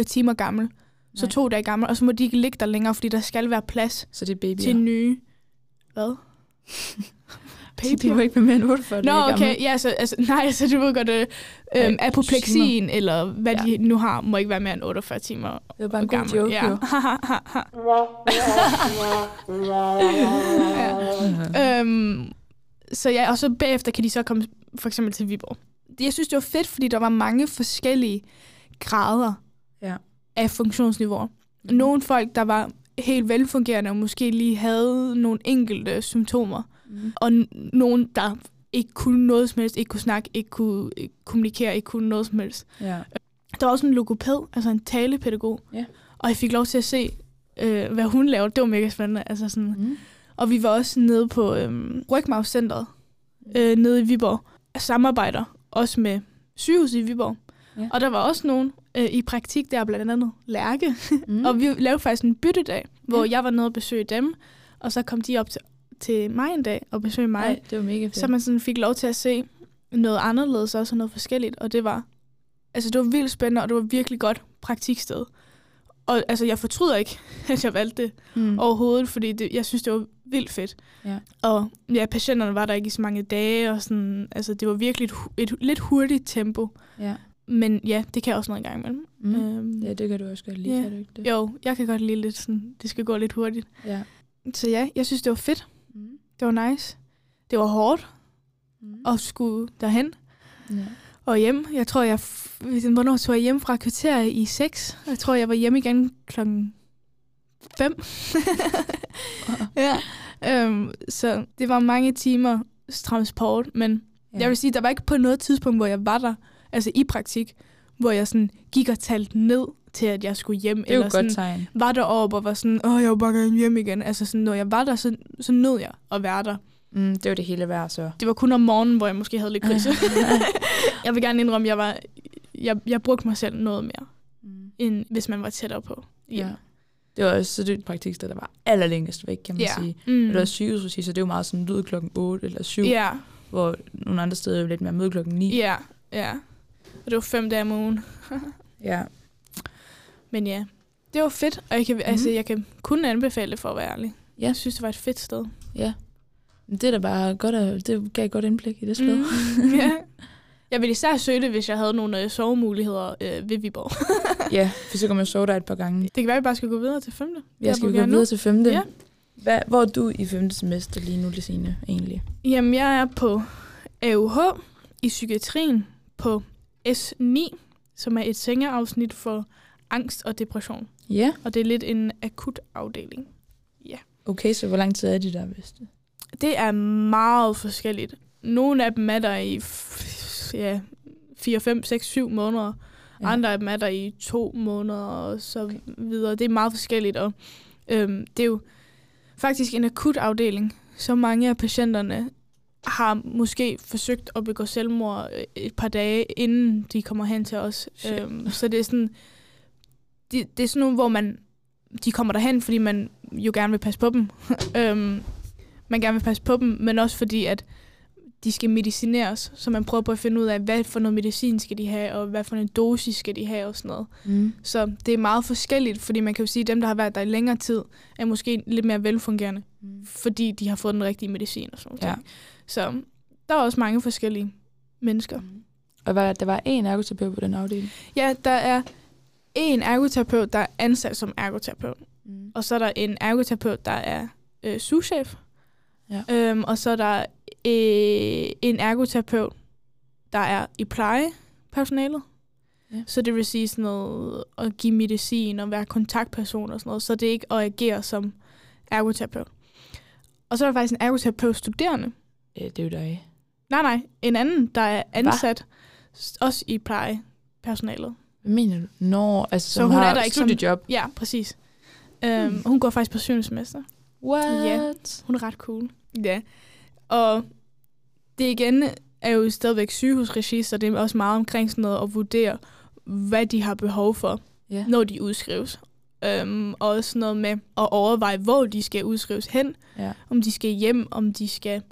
timer gammel. Så Nej. to dage gammel, og så må de ikke ligge der længere, fordi der skal være plads Så det er babyer. til nye... Hvad? Så de må ikke være mere end 48 Nå, okay. Ja, så, altså, nej, så du ved godt, øh, øhm, apopleksien, eller hvad Ja. ja. de nu har, må ikke være mere end 48 timer Det var bare en god gammel. joke, ja. jo. ja. øhm, så ja, og så bagefter kan de så komme for eksempel til Viborg. Jeg synes, det var fedt, fordi der var mange forskellige grader Ja. af funktionsniveauer. Mhm. Nogle folk, der var helt velfungerende og måske lige havde nogle enkelte symptomer, Mm. og nogen, der ikke kunne noget som helst, ikke kunne snakke, ikke kunne ikke kommunikere, ikke kunne noget som helst. Ja. Der var også en logoped, altså en talepædagog. Ja. Og jeg fik lov til at se, øh, hvad hun lavede. Det var mega spændende. Altså sådan. Mm. Og vi var også nede på øh, Rygmavscenteret, øh, nede i Viborg. Samarbejder også med sygehuset i Viborg. Ja. Og der var også nogen øh, i praktik der, blandt andet Lærke. Mm. og vi lavede faktisk en byttedag, hvor Ja. jeg var nede og besøge dem. Og så kom de op til, til mig en dag og besøgte mig. Nej, det var mega fedt. Så man sådan fik lov til at se noget anderledes også, og noget forskelligt. Og det var, altså det var vildt spændende, og det var virkelig godt praktiksted. Og altså, jeg fortryder ikke, at jeg valgte det mm. overhovedet, fordi det, jeg synes, det var vildt fedt. Ja. Og ja, patienterne var der ikke i så mange dage, og sådan, altså det var virkelig et, et lidt hurtigt tempo. Ja. Men ja, det kan jeg også noget engang imellem. Mm. Øhm, ja, det kan du også godt lide, ja. kan du ikke det? Jo, jeg kan godt lide lidt sådan, det skal gå lidt hurtigt. Ja. Så ja, jeg synes, det var fedt. Mm. Det var nice. Det var hårdt Mm. at skulle derhen. Ja. Og hjem. Jeg tror, jeg... Hvornår tog jeg hjem fra kvarter i 6? Jeg tror, jeg var hjemme igen klokken 5. ja. Øhm, så det var mange timer transport, men ja. jeg vil sige, der var ikke på noget tidspunkt, hvor jeg var der, altså i praktik, hvor jeg sådan gik og talte ned til, at jeg skulle hjem. Det er jo eller et sådan, godt tegn. var deroppe og var sådan, åh, jeg vil bare gerne hjem igen. Altså sådan, når jeg var der, så, så nød jeg at være der. Mm, det var det hele værd, så. Det var kun om morgenen, hvor jeg måske havde lidt krise. jeg vil gerne indrømme, at jeg, var, jeg, jeg brugte mig selv noget mere, Mm. end hvis man var tættere på. Ja. Det var også så det et praktiksted, der var allerlængst væk, kan man ja. sige. Mm. Det var sygehusregi, så det var meget sådan lyd klokken 8 eller 7, Ja, hvor nogle andre steder er jo lidt mere møde klokken 9. ja, ja. Og det var fem dage om ugen. ja. Men ja, det var fedt, og jeg kan, mm. altså, jeg kan kun anbefale det for at være ærlig. Ja. Jeg synes, det var et fedt sted. ja. Det er da bare godt, at, det gav et godt indblik i det sted. Mm. ja. Jeg ville især søge det, hvis jeg havde nogle øh, sovemuligheder øh, ved Viborg. ja, for så kan man sove der et par gange. det kan være, at vi bare skal gå videre til femte. Jeg skal vil gå videre til femte. Ja. Hvad, hvor er du i femte semester lige nu, Lisine, egentlig? Jamen, jeg er på AUH i psykiatrien på S9, som er et sengeafsnit for angst og depression. Ja. Og det er lidt en akut afdeling. Okay, så hvor lang tid er de der, hvis det? Det er meget forskelligt. Nogle af dem er der i ja, 4, 5, 6, 7 måneder. Ja. Andre af dem er der i to måneder og så okay. videre. Det er meget forskelligt, og øhm, det er jo faktisk en akut afdeling. Så mange af patienterne har måske forsøgt at begå selvmord øh, et par dage, inden de kommer hen til os. Shit. Øhm, så det er sådan, det, det er sådan nogle, hvor man, de kommer derhen, fordi man jo gerne vil passe på dem. øhm, man gerne vil passe på dem, men også fordi, at de skal medicineres, så man prøver på at finde ud af, hvad for noget medicin skal de have, og hvad for en dosis skal de have og sådan noget. Mm. Så det er meget forskelligt, fordi man kan jo sige, at dem, der har været der i længere tid, er måske lidt mere velfungerende, Mm. fordi de har fået den rigtige medicin og sådan Ja. noget. Så der er også mange forskellige mennesker. Mm. Og hvad, der var en ergoterapeut på den afdeling? Ja, der er en ergoterapeut, der er ansat som ergoterapeut, Mm. og så er der en ergoterapeut, der er øh, souschef, Ja. øhm, og så er der øh, en ergoterapeut, der er i plejepersonalet. Ja. Så det vil sige sådan noget at give medicin og være kontaktperson og sådan noget. Så det er ikke at agere som ergoterapeut. Og så er der faktisk en ergoterapeut studerende. Ja, det er jo dig. Nej, nej. En anden, der er ansat s- også i plejepersonalet. Hvad mener du? Nå, altså Så som hun er har der ikke som- studiejob. Ja, præcis. Øhm, hun går faktisk på syvende semester. What? Ja. Hun er ret cool. Ja. Og det igen er jo stadigvæk sygehusregi, så det er også meget omkring sådan noget at vurdere, hvad de har behov for, Ja. når de udskrives. Øhm, og også noget med at overveje, hvor de skal udskrives hen. Ja. Om de skal hjem, om de skal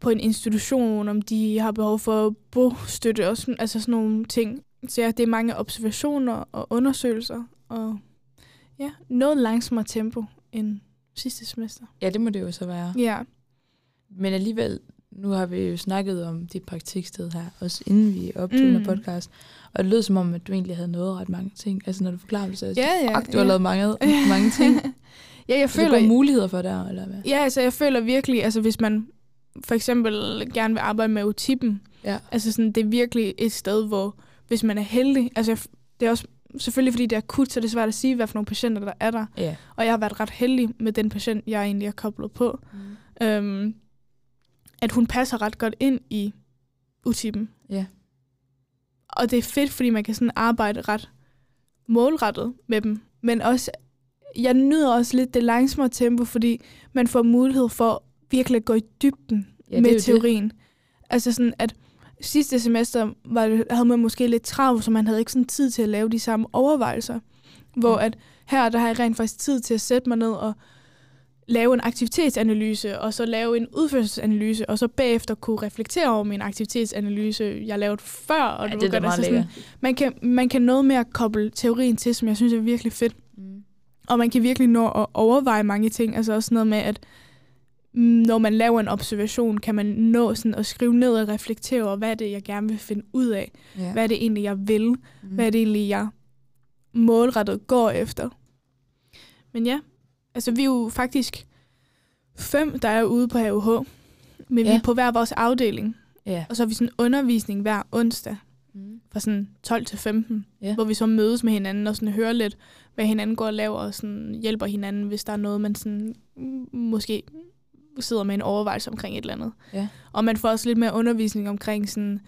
på en institution, om de har behov for bostøtte og sådan, altså sådan nogle ting. Så ja, det er mange observationer og undersøgelser, og ja, noget langsommere tempo end sidste semester. ja, det må det jo så være. Ja. Men alligevel, nu har vi jo snakket om dit praktiksted her, også inden vi optog mm. Mm. en podcast. Og det lød som om, at du egentlig havde nået ret mange ting. Altså når du forklarer det, så er Ja, ja, du har ja. lavet mange, mange ting. ja, jeg Så der føler, går muligheder for der, eller hvad? ja, altså, jeg føler virkelig, altså hvis man for eksempel gerne vil arbejde med autippen, Ja. altså sådan, det er virkelig et sted, hvor hvis man er heldig, altså jeg, det er også selvfølgelig fordi det er akut, så det er svært at sige, hvad for nogle patienter der er der. Ja. Og jeg har været ret heldig med den patient, jeg egentlig er koblet på. Mm. Øhm, at hun passer ret godt ind i utippen. Ja. Og det er fedt, fordi man kan sådan arbejde ret målrettet med dem. Men også, jeg nyder også lidt det langsommere tempo, fordi man får mulighed for virkelig at gå i dybden Ja, med jo det. teorien. Altså sådan, at sidste semester var det, havde man måske lidt travlt, så man havde ikke sådan tid til at lave de samme overvejelser. Hvor Ja. at her, der har jeg rent faktisk tid til at sætte mig ned og lave en aktivitetsanalyse, og så lave en udførelsesanalyse, og så bagefter kunne reflektere over min aktivitetsanalyse, jeg lavede før. Og Ja, du det er altså sådan, man, kan, man kan noget at koble teorien til, som jeg synes er virkelig fedt. Mm. Og man kan virkelig nå at overveje mange ting. Altså også noget med, at når man laver en observation, kan man nå sådan at skrive ned og reflektere over, hvad er det, jeg gerne vil finde ud af? Ja. Hvad er det egentlig, jeg vil? Mm. Hvad er det egentlig, jeg målrettet går efter? Men ja, altså vi er jo faktisk fem, der er ude på HUH. Men ja. vi er på hver vores afdeling. Ja. Og så har vi sådan undervisning hver onsdag Mm. fra sådan 12 til 15, Ja. hvor vi så mødes med hinanden og sådan hører lidt, hvad hinanden går og laver, og sådan hjælper hinanden, hvis der er noget, man sådan, måske sidder med en overvejelse omkring et eller andet. Ja. Og man får også lidt mere undervisning omkring sådan,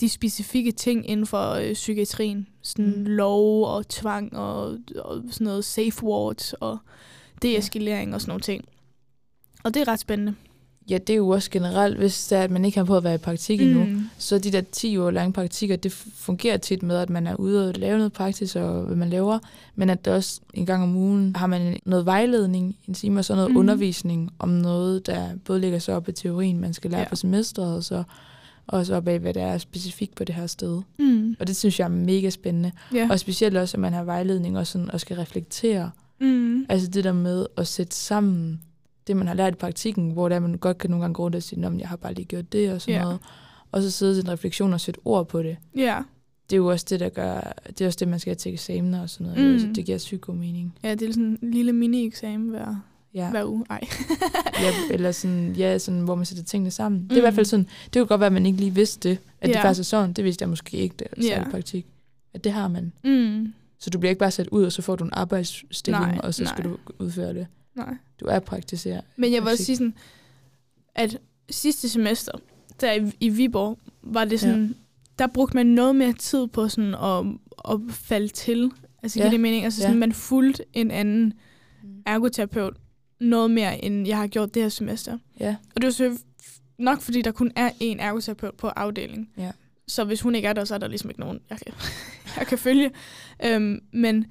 de specifikke ting inden for øh, psykiatrien. Sådan mm. lov og tvang og, og sådan noget safe words og deeskalering og sådan nogle ting. Og det er ret spændende. Ja, det er jo også generelt, hvis det er, at man ikke har på at være i praktik endnu, Mm. så de der 10 år lange praktikker, det fungerer tit med, at man er ude og lave noget praktisk, og hvad man laver, men at der også en gang om ugen har man noget vejledning, en time, og så noget mm. undervisning om noget, der både ligger så op i teorien, man skal lære Ja. ja. på semesteret, og så også op af, hvad der er specifikt på det her sted. Mm. Og det synes jeg er mega spændende. Ja. Og specielt også, at man har vejledning og, sådan, og skal reflektere. Mm. Altså det der med at sætte sammen det, man har lært i praktikken, hvor der man godt kan nogle gange gå rundt og sige, jeg har bare lige gjort det og sådan Ja. noget. Og så sidde til en refleksion og sætte ord på det. Ja. Det er jo også det, der gør, det er også det, man skal have til eksamener og sådan noget. Mm. Mm. Altså, det giver psyko mening. ja, det er sådan en lille mini-eksamen hver, Ja. hver uge. Ej. ja, eller sådan, ja, sådan, hvor man sætter tingene sammen. Det er i Mm. hvert fald sådan, det kunne godt være, at man ikke lige vidste det, at det Ja. faktisk er sådan. Det vidste jeg måske ikke, da jeg yeah. i praktik. At det har man. Mm. Så du bliver ikke bare sat ud, og så får du en arbejdsstilling, Nej, og så skal nej. du udføre det. Nej. Du er praktiserer. Men jeg vil også sige sådan, at sidste semester, der i, i Viborg, var det sådan, ja. der brugte man noget mere tid på sådan at, at falde til. Altså, ja. Ja. giver det mening? Altså, sådan, Ja. man fulgte en anden ergoterapeut noget mere, end jeg har gjort det her semester. Ja. Og det var så nok, fordi der kun er én ergoterapeut på afdelingen. Ja. Så hvis hun ikke er der, så er der ligesom ikke nogen, jeg kan, jeg kan følge. Øhm, men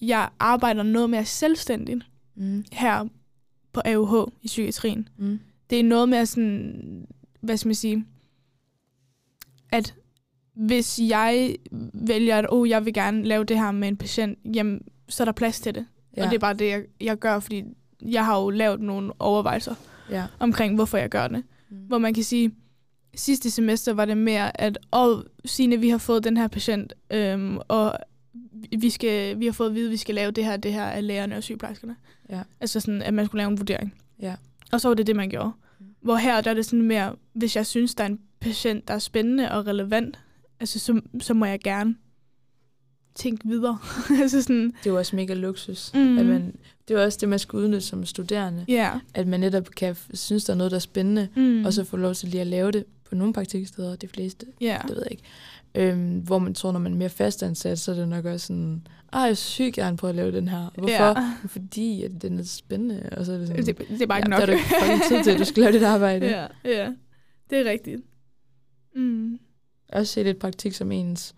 jeg arbejder noget mere selvstændigt Mm. her på AUH i psykiatrien. Mm. Det er noget med sådan, hvad skal man sige, at hvis jeg vælger, at oh, jeg vil gerne lave det her med en patient, jamen, så er der plads til det. Ja. Og det er bare det, jeg, jeg gør, fordi jeg har jo lavet nogle overvejelser ja. omkring, hvorfor jeg gør det. Mm. Hvor man kan sige, sidste semester var det mere, at åh, Signe, vi har fået den her patient, øhm, og vi, skal, vi har fået at vide, at vi skal lave det her, det her af lægerne og sygeplejerskerne. Ja. Altså sådan, at man skulle lave en vurdering. Ja. Og så var det det, man gjorde. Mm. Hvor her, der er det sådan mere, hvis jeg synes, der er en patient, der er spændende og relevant, altså så, så må jeg gerne tænke videre. altså sådan, Det er jo også mega luksus. Mm. At man, det er jo også det, man skal udnytte som studerende. ja. At man netop kan synes, der er noget, der er spændende, mm. og så få lov til lige at lave det på nogle praktiksteder, de fleste, ja. det ved jeg ikke. Øhm, hvor man tror, når man er mere fastansat, så er det nok også sådan, ej, jeg er sygt gerne prøve at lave den her. Hvorfor? Ja. Fordi at den er spændende, og så er det sådan, Det, det er bare ja, ikke nok. der er du ikke tid til, at du skal lave dit arbejde. ja, ja. Det er rigtigt. Mm. Også se lidt praktik som ens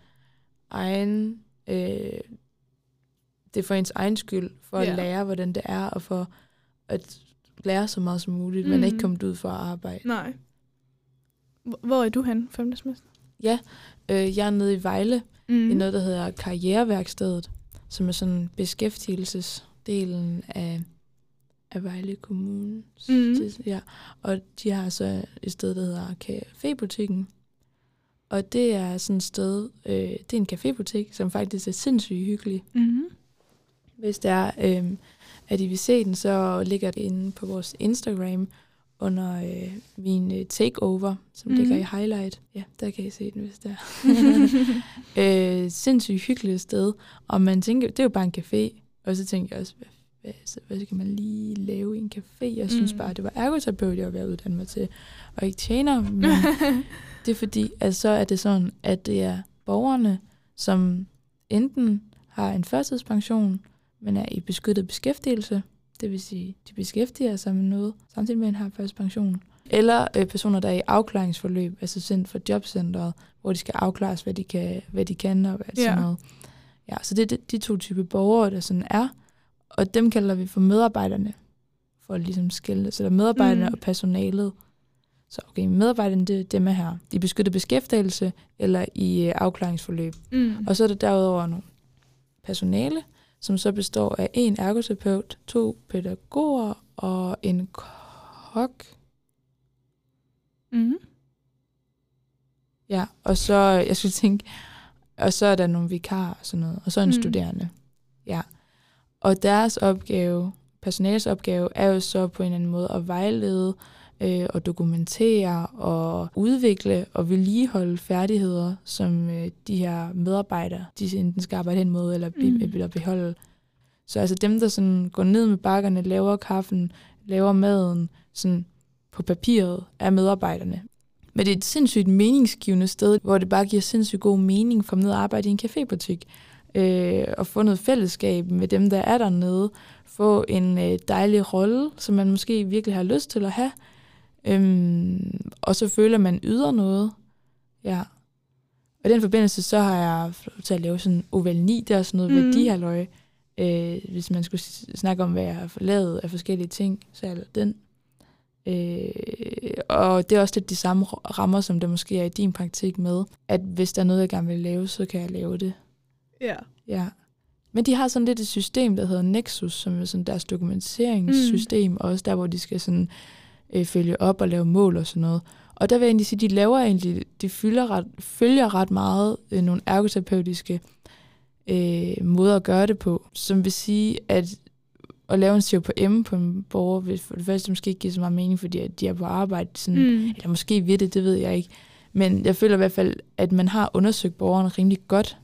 egen, øh, det er for ens egen skyld, for at Ja. lære, hvordan det er, og for at lære så meget som muligt. Man er ikke kommet ud for at arbejde. Nej. Hvor- er du hen, femte semester? Øh, jeg er nede i Vejle, Mm. mm. i noget, der hedder Karriereværkstedet, som er sådan beskæftigelsesdelen af, af Vejle Kommune. Mhm. Ja. Og de har så et sted, der hedder Cafébutikken. Og det er sådan et sted, øh, det er en cafébutik, som faktisk er sindssygt hyggelig. Mm. Hvis det er, øh, at I vil se den, så ligger det inde på vores Instagram under øh, min øh, takeover, som Mhm. mm. ligger i highlight. Ja, der kan I se den, hvis det er. øh, sindssygt hyggeligt sted. Og man tænker, det er jo bare en café. Og så tænker jeg også, hvad, hvad, hvad skal man lige lave i en café? Jeg synes Mm. bare, det var ergoterapeut, jeg var ved at uddanne mig til, og ikke tjener. Men det er fordi, at så er det sådan, at det er borgerne, som enten har en førtidspension, men er i beskyttet beskæftigelse, det vil sige, de beskæftiger sig med noget, samtidig med at de har førtidspension. Eller øh, personer, der er i afklaringsforløb, altså sendt fra jobcentret, hvor de skal afklares, hvad de kan, hvad de kan og hvad Ja. sådan noget. Ja, så det er de, de to typer borgere, der sådan er, og dem kalder vi for medarbejderne, for at ligesom skille. Så der er medarbejderne Mm. og personalet. Så okay, medarbejderne, det er dem er her. I beskyttet beskæftigelse eller i øh, afklaringsforløb. Mm. Og så er der derudover nogle personale, som så består af en ergoterapeut, to pædagoger og en kok. Mm. Ja, og så, jeg skulle tænke, og så er der nogle vikarer og sådan noget, og så en mm. studerende. Ja. Og deres opgave, personalets opgave, er jo så på en eller anden måde at vejlede øh, og dokumentere og udvikle og vedligeholde færdigheder, som øh, de her medarbejdere, de enten skal arbejde hen mod eller, be, Mm. eller beholde. Så altså dem, der sådan går ned med bakkerne, laver kaffen, laver maden, sådan på papiret, er medarbejderne. Men det er et sindssygt meningsgivende sted, hvor det bare giver sindssygt god mening at komme ned og arbejde i en cafébutik. Øh, og få noget fællesskab med dem, der er dernede. Få en øh, dejlig rolle, som man måske virkelig har lyst til at have. Øhm, og så føler man, yder noget. Ja. Og i den forbindelse, så har jeg til at lave sådan oval 9, der er sådan noget mm. værdihaløj. Øh, hvis man skulle snakke om, hvad jeg har lavet af forskellige ting, så har jeg lavet den. Øh, og det er også lidt de samme rammer, som der måske er i din praktik med, at hvis der er noget, jeg gerne vil lave, så kan jeg lave det. Ja. Ja. Men de har sådan lidt et system, der hedder Nexus, som er sådan deres dokumenteringssystem, mm. også der, hvor de skal sådan, øh, følge op og lave mål og sådan noget. Og der vil jeg egentlig sige, de laver egentlig, de fylder ret, følger ret meget øh, nogle ergoterapeutiske øh, måder at gøre det på, som vil sige, at at lave en COPM på en borger vil for det første måske ikke give så meget mening, fordi at de er på arbejde, sådan, mm. Eller måske ved det, det ved jeg ikke. Men jeg føler i hvert fald, at man har undersøgt borgeren rimelig godt,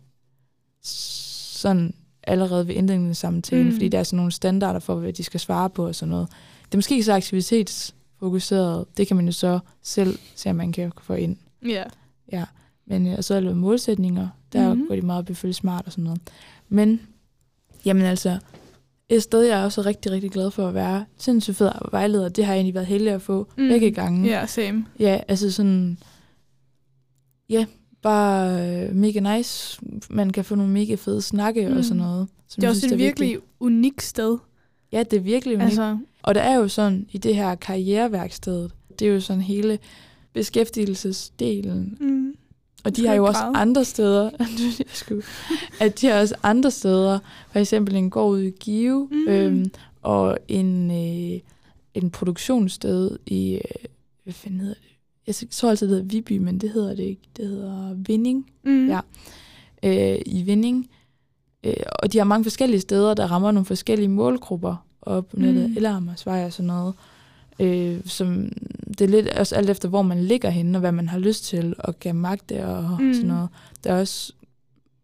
sådan allerede ved indlægningen af samtalen, Mm. fordi der er sådan nogle standarder for, hvad de skal svare på og sådan noget. Det er måske ikke så aktivitetsfokuseret, det kan man jo så selv se, om man kan få ind. Ja. Ja, men øh, og så er der målsætninger, der Mhm. mm-hmm. går de meget op i at følge smart og sådan noget. Men, jamen altså, et sted, jeg er også rigtig, rigtig glad for at være sindssygt fed vejleder, det har jeg egentlig været heldig at få Mm. begge gange. Ja, same. Ja, altså sådan, ja, bare øh, mega nice. Man kan få nogle mega fede snakke mm. Og sådan noget. Som Det er også synes, et virkelig unikt sted. Ja, det er virkelig unikt. Altså, og der er jo sådan, i det her karriereværksted, det er jo sådan hele beskæftigelsesdelen. mm. Og de har jo også græde. andre steder, at de har også andre steder, for eksempel en gård ude i Give, mm. øhm, og en, øh, en produktionssted i, øh, hvad fanden hedder det? Jeg tror altid, det hedder Viby, men det hedder det ikke. Det hedder Vinding, Mm. Ja. øh, i Vinding. Øh, og de har mange forskellige steder, der rammer nogle forskellige målgrupper op på nettet, Mm. eller Amagersvej og sådan noget. Øh, som, det er lidt også alt efter, hvor man ligger henne, og hvad man har lyst til, og kan magte og Mm. sådan noget. Der er også,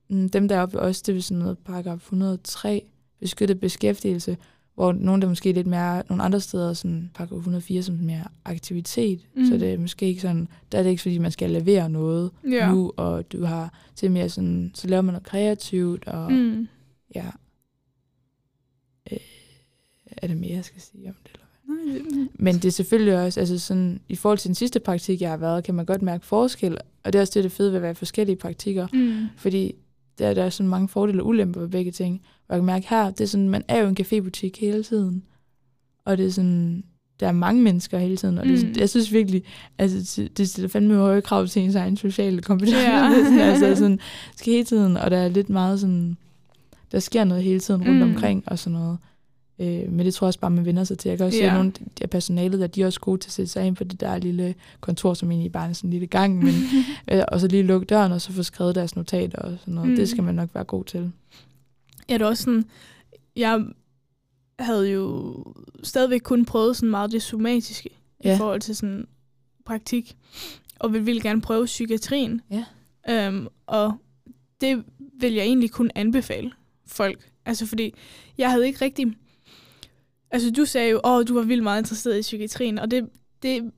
mm, dem deroppe også, det er sådan noget paragraf 103, beskyttet beskæftigelse, hvor nogle der måske lidt mere, nogle andre steder, sådan paragraf 104, som mere aktivitet. Mm. Så det er måske ikke sådan, der er det ikke fordi, man skal levere noget Ja. nu, og du har til mere sådan, så laver man noget kreativt, og. Mm. ja. Øh, er det mere, jeg skal sige om det? Eller? hvad? Nej, det- Men det er selvfølgelig også, altså sådan, i forhold til den sidste praktik, jeg har været, kan man godt mærke forskel, og det er også det, det fede ved at være forskellige praktikker, Mm. fordi der, der er sådan mange fordele og ulemper ved begge ting. Og jeg kan mærke her, det er sådan, man er jo en cafébutik hele tiden, og det er sådan, der er mange mennesker hele tiden, og det, Mm. jeg synes virkelig, altså det- det stiller fandme høje krav til ens egen sociale kompetencer. Ja. sådan, altså sådan, skal hele tiden, og der er lidt meget sådan, der sker noget hele tiden rundt Mm. omkring og sådan noget. Øh, men det tror jeg også bare, man vender sig til. Jeg kan også se, Ja. at nogle af personalet, der de er også gode til at sætte sig ind på det der lille kontor, som egentlig bare er sådan en lille gang, men, øh, og så lige lukke døren, og så få skrevet deres notater og sådan noget. Mm. Det skal man nok være god til. Ja, det er også sådan, jeg havde jo stadigvæk kun prøvet sådan meget det somatiske ja. i forhold til sådan praktik, og vil ville gerne prøve psykiatrien. Ja. Øhm, og det vil jeg egentlig kun anbefale folk. Altså fordi, jeg havde ikke rigtig Altså, du sagde jo, åh, du var vildt meget interesseret i psykiatrien, og det, det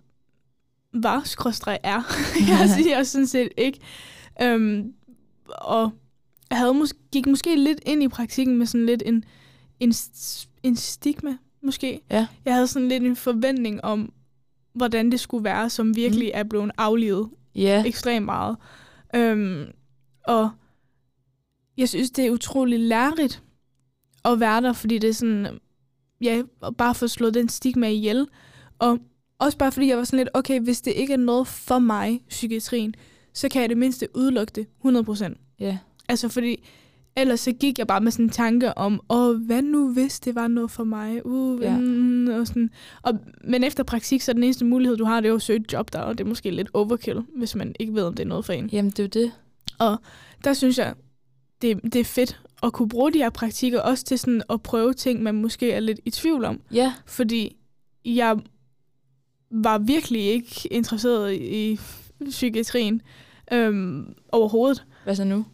var, skråstreg er, jeg siger jeg sådan set ikke. Øhm, og jeg havde mås- gik måske lidt ind i praktikken med sådan lidt en, en, en stigma, måske. Ja. Jeg havde sådan lidt en forventning om, hvordan det skulle være, som virkelig mm. er blevet aflivet Ja, ekstremt meget. Øhm, og jeg synes, det er utrolig lærerigt at være der, fordi det er sådan, ja, bare for at slå den stigma ihjel. Og også bare fordi jeg var sådan lidt, okay, hvis det ikke er noget for mig, psykiatrien, så kan jeg det mindste udelukke det 100%. ja. Altså fordi, ellers så gik jeg bare med sådan en tanke om, åh, hvad nu hvis det var noget for mig? Uh, Ja. mm, og sådan. Og, men efter praktik, så er den eneste mulighed, du har, det er jo at søge et job der, og det er måske lidt overkill, hvis man ikke ved, om det er noget for en. Jamen, det er jo det. Der synes jeg, det, det er fedt at kunne bruge de her praktikker, også til sådan at prøve ting, man måske er lidt i tvivl om. Ja, Fordi jeg var virkelig ikke interesseret i psykiatrien øhm, overhovedet. hvad så nu?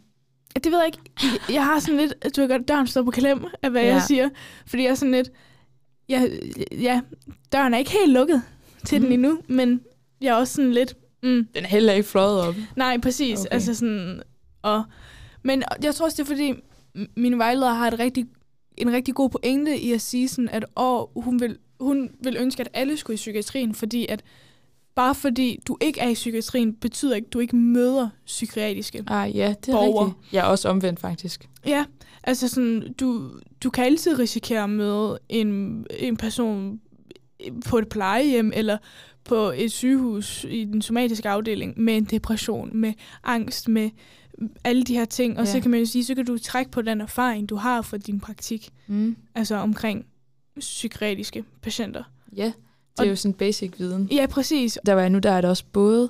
Det ved jeg ikke. Jeg- Jeg har sådan lidt, du har godt, døren står på klem af, hvad ja. Jeg siger. Fordi jeg er sådan lidt, ja, ja, døren er ikke helt lukket til mm. den Mhm. endnu, men jeg er også sådan lidt, mm, Den er heller ikke fløjet op. nej, præcis. Okay. Altså sådan, og, men jeg tror også, det er fordi, min vejleder har et rigtig, en rigtig god pointe i at sige sådan, at åh, hun, vil, hun vil ønske, at alle skulle i psykiatrien, fordi at bare fordi du ikke er i psykiatrien, betyder ikke, at du ikke møder psykiatriske Ah, ja, det er Borger. rigtigt. Jeg er også omvendt, faktisk. Ja, altså sådan, du, du kan altid risikere at møde en, en person på et plejehjem eller på et sygehus i den somatiske afdeling med en depression, med angst, med alle de her ting. Og ja. så kan man jo sige, så kan du trække på den erfaring, du har fra din praktik, Mm. altså omkring psykiatriske patienter. Ja, det Og- er jo sådan basic viden. Ja, præcis. Der var jeg nu, der er det også både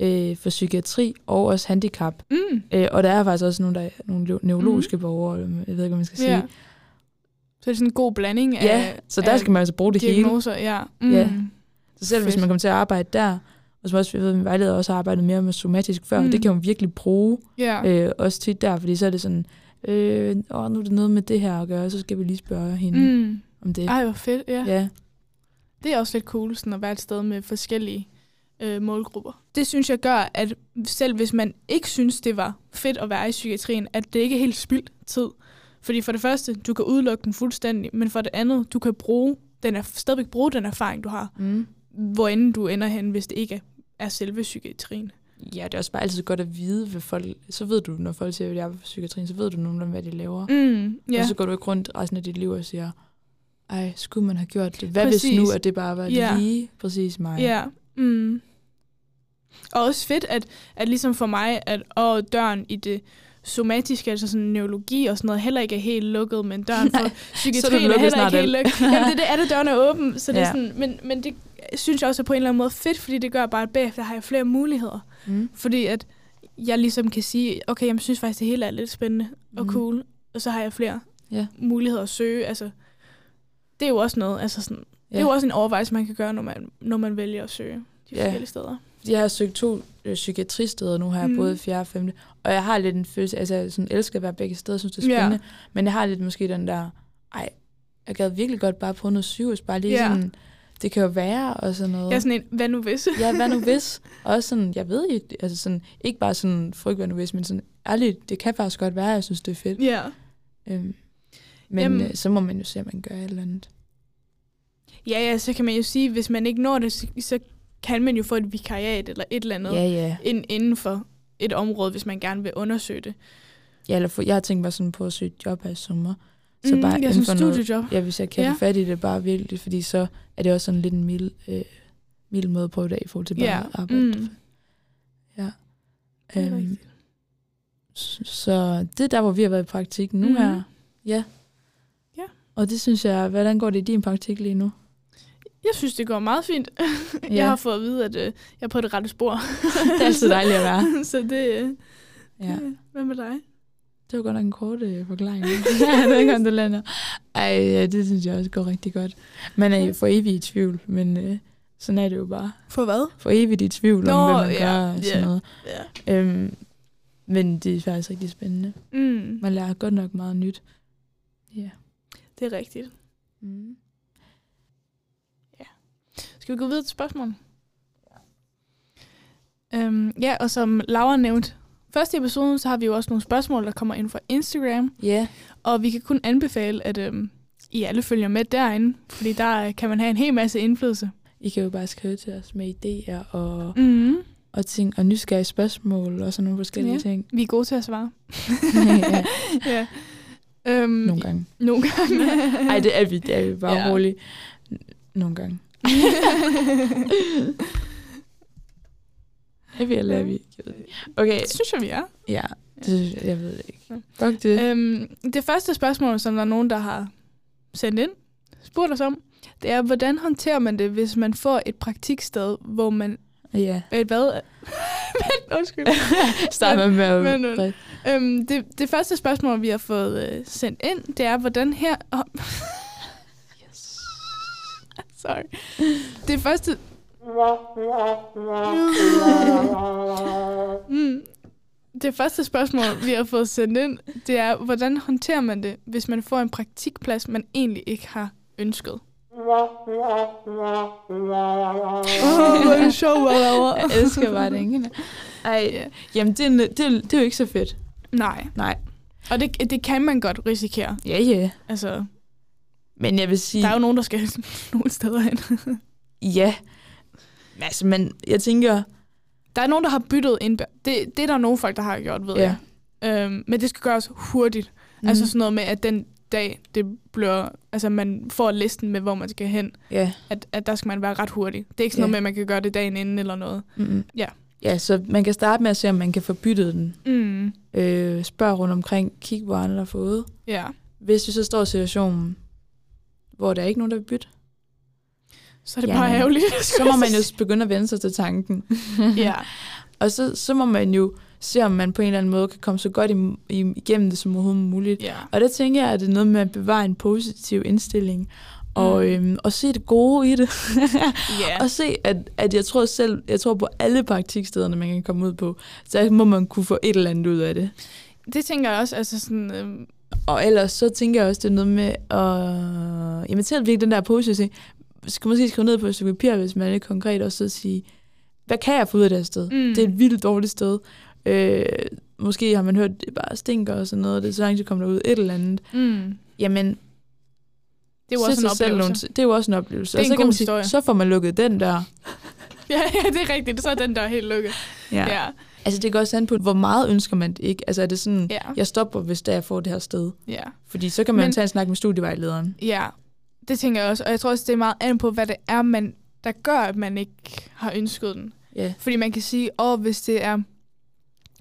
øh, for psykiatri og også handicap. Mm. Øh, og der er faktisk også nogle, der er nogle neu- neurologiske mm. borgere, jeg ved ikke, hvad man skal sige. Ja. Så det er sådan en god blanding af, ja så der af skal man altså bruge det hele. diagnoser. Ja. Mm. Ja. Så selv hvis Fedt. man kommer til at arbejde der, og som også jeg ved, min vejleder også har arbejdet mere med somatisk før, Mm. mm. det kan hun virkelig bruge, ja. øh, også tit der, fordi så er det sådan, øh, åh, nu er det noget med det her at gøre, så skal vi lige spørge hende mm. Mm. om det. Ej, hvor fedt. Ja. Ja. Det er også lidt cool sådan at være et sted med forskellige øh, målgrupper. Det synes jeg gør, at selv hvis man ikke synes, det var fedt at være i psykiatrien, at det ikke er helt spildt tid. Fordi for det første, du kan udelukke den fuldstændig, men for det andet, du kan bruge den er, stadigvæk bruge den erfaring, du har, Mm. hvor end du ender hen, hvis det ikke er, selve psykiatrien. Ja, det er også bare altid godt at vide, hvad folk... Så ved du, når folk siger, at jeg er på psykiatrien, så ved du nogenlunde, hvad de laver. Mm. Ja, Og så går du ikke rundt resten af dit liv og siger, ej, skulle man have gjort det? Hvad Præcis. hvis nu, at det bare var Ja. lige præcis mig? ja. Mm. Og også fedt, at, at ligesom for mig, at åh, døren i det somatiske, altså sådan neurologi og sådan noget, heller ikke er helt lukket, men døren for psykiatrien er heller ikke helt lukket. Jamen, det, det er det, døren er åben, så det er Ja. sådan, men, men det synes jeg også er på en eller anden måde fedt, fordi det gør bare, at bagefter har jeg flere muligheder. Mm. Fordi at jeg ligesom kan sige, okay, jeg synes faktisk, det hele er lidt spændende og Mhm. cool, og så har jeg flere Ja. muligheder at søge. Altså, det er jo også noget, altså sådan, ja. det er jo også en overvejelse, man kan gøre, når man, når man vælger at søge de Ja. forskellige steder. Jeg har søgt to øh, psykiatristeder nu her, Mhm. mm. både 4. og 5. Og jeg har lidt en følelse, altså jeg sådan, elsker at være begge steder, synes det er Ja. spændende. Men jeg har lidt måske den der, ej, jeg gad virkelig godt bare prøve noget sygehus, bare lige Ja. sådan, det kan jo være, og sådan noget. Jeg er sådan en, hvad nu hvis? ja, hvad nu hvis? Og også sådan, jeg ved ikke, altså sådan, ikke bare sådan, frygt hvad nu hvis, men sådan, ærligt, det kan faktisk godt være, jeg synes, det er fedt. ja. Øhm, men Jamen- øh, så må man jo se, at man gør et eller andet. ja, ja, så kan man jo sige, hvis man ikke når det, så kan man jo få et vikariat eller et eller andet Ja, ja. ind, inden for et område, hvis man gerne vil undersøge det. ja eller for, jeg har tænkt mig sådan på at søge job her i sommer. Så Mm, bare ja, som for noget, studiejob. Ja, hvis jeg kan Ja. fat i det bare virkelig, fordi så er det også sådan lidt en mild, øh, mild måde at prøve det i forhold til bare Ja, at arbejde. mm. Ja. Det er Øhm, så det er der, hvor vi har været i praktik nu Mhm. her. Ja. Ja. Og det synes jeg, hvordan går det i din praktik lige nu? Jeg synes, det går meget fint. Ja. Jeg har fået at vide, at øh, jeg er på det rette spor. Det er altid dejligt at være. så det, øh, Ja. hvad med dig? Det var godt nok en kort øh, forklaring. jeg ved ikke, om det lander. Ej, ja, det synes jeg også går rigtig godt. Man er jo for evigt i tvivl, men øh, sådan er det jo bare. For hvad? For evigt i tvivl Nå, om, hvad man ja, gør og sådan ja. noget. Ja. Øhm, men det er faktisk rigtig spændende. Mm, Man lærer godt nok meget nyt. Ja. det er rigtigt. Mm. Skal vi gå videre til spørgsmål? Øhm, ja, og som Laura nævnte, første episode, så har vi jo også nogle spørgsmål, der kommer ind fra Instagram. Ja. Og vi kan kun anbefale, at øhm, I alle følger med derinde, fordi der kan man have en hel masse indflydelse. I kan jo bare skrive til os med idéer og, Mm. og ting, og nysgerrige spørgsmål og sådan nogle forskellige Ja. ting. Vi er gode til at svare. ja, ja. Øhm, nogle gange. Nogle gange. Ej, det er vi, det er vi bare Ja. ja. roligt. Nogle gange. Er vi, eller er vi? Ikke. Okay, det synes jeg, vi er. ja, det, jeg, ved det ikke. Fuck det. Øhm, det første spørgsmål, som der er nogen, der har sendt ind, spurgt os om, det er, hvordan håndterer man det, hvis man får et praktiksted, hvor man... Ja. Øh, hvad? Vent, undskyld. Start med med. Men, men- øhm, det, det første spørgsmål, vi har fået øh, sendt ind, det er, hvordan her... Sorry. Det første... Mm. Det første spørgsmål, vi har fået sendt ind, det er, hvordan håndterer man det, hvis man får en praktikplads, man egentlig ikke har ønsket? Åh, hvor er det sjovt, Jeg elsker bare det, ikke? Ej, Ja. jamen det, er- det, er- det er jo ikke så fedt. Nej, Nej. og det, det kan man godt risikere. Ja, ja. Altså, Men jeg vil sige... der er jo nogen, der skal nogle steder hen. Ja. Altså, men jeg tænker... Der er nogen, der har byttet ind. Det, det er der nogle folk, der har gjort, ved Ja. jeg. Øhm, men det skal gøres hurtigt. Mm. Altså sådan noget med, at den dag, det bliver, altså man får listen med, hvor man skal hen, Ja. at, at der skal man være ret hurtig. Det er ikke sådan Ja. noget med, at man kan gøre det dagen inden eller noget. Mm-hmm. Ja. Ja, så man kan starte med at se, om man kan få byttet den. Mm. Øh, spørg rundt omkring, kig, hvor andre har fået. Ja. Hvis vi så står i situationen, hvor der er ikke nogen, der vil bytte, Så er det Jamen, bare ærgerligt. så må man jo begynde at vende sig til tanken. ja. Og så, så må man jo se, om man på en eller anden måde kan komme så godt igennem det som overhovedet muligt. ja. Og der tænker jeg, at det er noget med at bevare en positiv indstilling, og, Mm. øhm, og se det gode i det. Ja. og se, at, at jeg tror selv, jeg tror på alle praktikstederne, man kan komme ud på, så må man kunne få et eller andet ud af det. Det tænker jeg også, altså sådan, øhm, Og ellers så tænker jeg også, det er noget med at... Jamen til at virkelig den der positive ting, skal måske skrive ned på et stykke papir, hvis man er lidt konkret, og så sige, hvad kan jeg få ud af det her sted? Mm. Det er et vildt dårligt sted. Øh, måske har man hørt, det bare stinker og sådan noget, det er så langt, det kommer der ud et eller andet. mm. Jamen, det er jo også en oplevelse. Nogle, det er jo også en oplevelse. Det er og så en kan man sige, historie. så får man lukket den der. Ja, ja, det er rigtigt. Så er den der helt lukket. Ja. Ja. Altså det går også an på, hvor meget ønsker man det ikke. Altså er det sådan, Ja. jeg stopper, hvis der jeg får det her sted. Ja. Fordi så kan man Men- tage en snak med studievejlederen. Ja, det tænker jeg også. Og jeg tror også, det er meget an på, hvad det er, man, der gør, at man ikke har ønsket den. Ja. Fordi man kan sige, åh, hvis det er,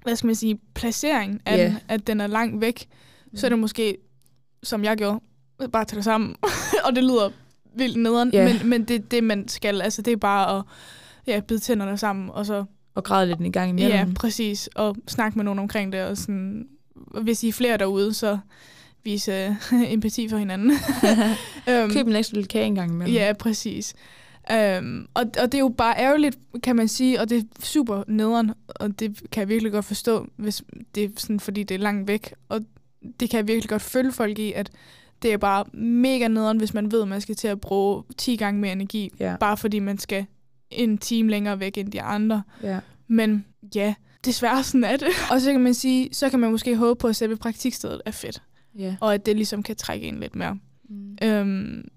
hvad skal man sige, placeringen af Ja. den, at den er langt væk, mm. så er det måske, som jeg gjorde, bare tage det sammen. og det lyder vildt nederen, Ja. men, men det er det, man skal. Altså, det er bare at ja, bide tænderne sammen, og så, Og græde lidt en gang imellem. ja, præcis, og snakke med nogen omkring det, og sådan, hvis I er flere derude, så vise uh, empati for hinanden. um, Køb en ekstra lille kage en gang imellem. Ja, præcis. Um, og, og det er jo bare ærgerligt, kan man sige, og det er super nederen, og det kan jeg virkelig godt forstå, hvis det er sådan, fordi det er langt væk. Og det kan jeg virkelig godt følge folk i, at det er bare mega nederen, hvis man ved, at man skal til at bruge 10 gange mere energi, Ja. bare fordi man skal en time længere væk end de andre. ja. Men ja, desværre sådan er det. Og så kan man sige, så kan man måske håbe på, at selve praktikstedet er fedt, ja. og at det ligesom kan trække en lidt mere. Mm. Øhm,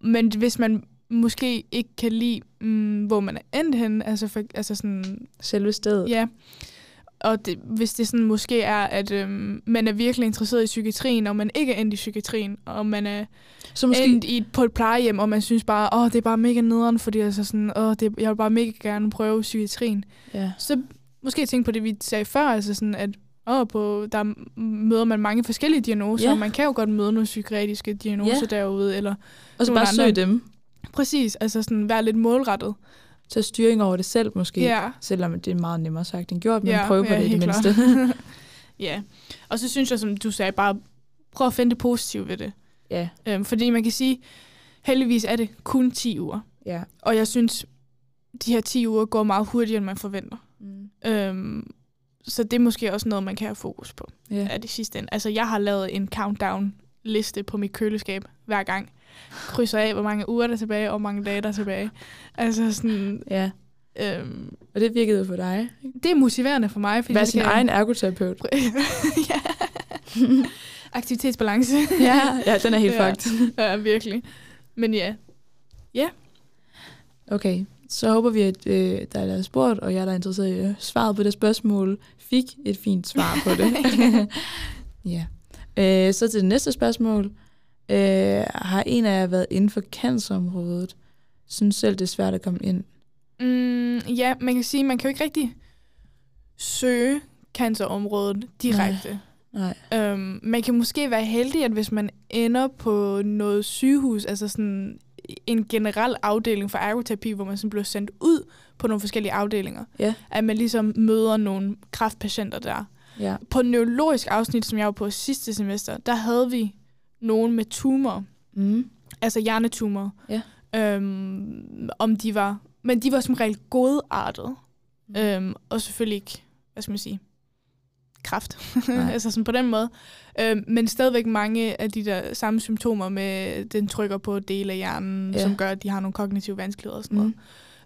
men hvis man måske ikke kan lide, mm, hvor man er endt hen, altså, for, altså sådan, Selve stedet. ja, og det, hvis det sådan måske er, at øhm, man er virkelig interesseret i psykiatrien, og man ikke er endt i psykiatrien, og man er Så måske... endt i, på et plejehjem, og man synes bare, åh, det er bare mega nederen, fordi altså sådan, åh, det, jeg vil bare mega gerne prøve psykiatrien. Ja. Så måske tænke på det, vi sagde før, altså sådan, at åh, på, der møder man mange forskellige diagnoser, Ja. og man kan jo godt møde nogle psykiatriske diagnoser Ja. derude, eller Og så bare andre. søg dem. Præcis, altså sådan være lidt målrettet. Tag styring over det selv måske. Ja, Selvom det er meget nemmere sagt end gjort, men ja, prøv på ja, det i det mindste. ja, og så synes jeg, som du sagde, bare prøv at finde det positive ved det. ja. Øhm, fordi man kan sige, heldigvis er det kun 10 uger. Ja. Og jeg synes, de her 10 uger går meget hurtigere, end man forventer. Mm. Øhm, så det er måske også noget, man kan have fokus på Ja. af det sidste ende. Altså, jeg har lavet en countdown-liste på mit køleskab hver gang. Krydser af, hvor mange uger der er tilbage, og hvor mange dage der er tilbage. Altså sådan, Ja, øhm, og det virkede for dig. ikke? det er motiverende for mig. Fordi Vær sin kan- egen ergoterapeut. ja. Aktivitetsbalance. ja, ja, den er helt Ja. fucked. ja, virkelig. Men ja, Okay, så håber vi, at øh, der er der er spurgt, og jeg der er interesseret i øh, svaret på det spørgsmål, fik et fint svar på det. ja. Øh, så til det næste spørgsmål. Øh, har en af jer været inden for cancerområdet? Synes selv, det er svært at komme ind. mm, ja, man kan sige, man kan jo ikke rigtig søge cancerområdet direkte. Nej. Øhm, man kan måske være heldig, at hvis man ender på noget sygehus, altså sådan en generel afdeling for ergoterapi, hvor man sådan bliver sendt ud på nogle forskellige afdelinger, Ja. at man ligesom møder nogle kræftpatienter der. Ja. På neurologisk afsnit, som jeg var på sidste semester, der havde vi nogen med tumor, Mm. altså hjernetumor. Ja. Øhm, om de var, men de var som regel godartet. Mm. Øhm, og selvfølgelig ikke, hvad skal man sige, kraft. Altså sådan på den måde. Øhm, men stadigvæk mange af de der samme symptomer med, den trykker på dele af hjernen, ja. som gør, at de har nogle kognitive vanskeligheder og sådan noget.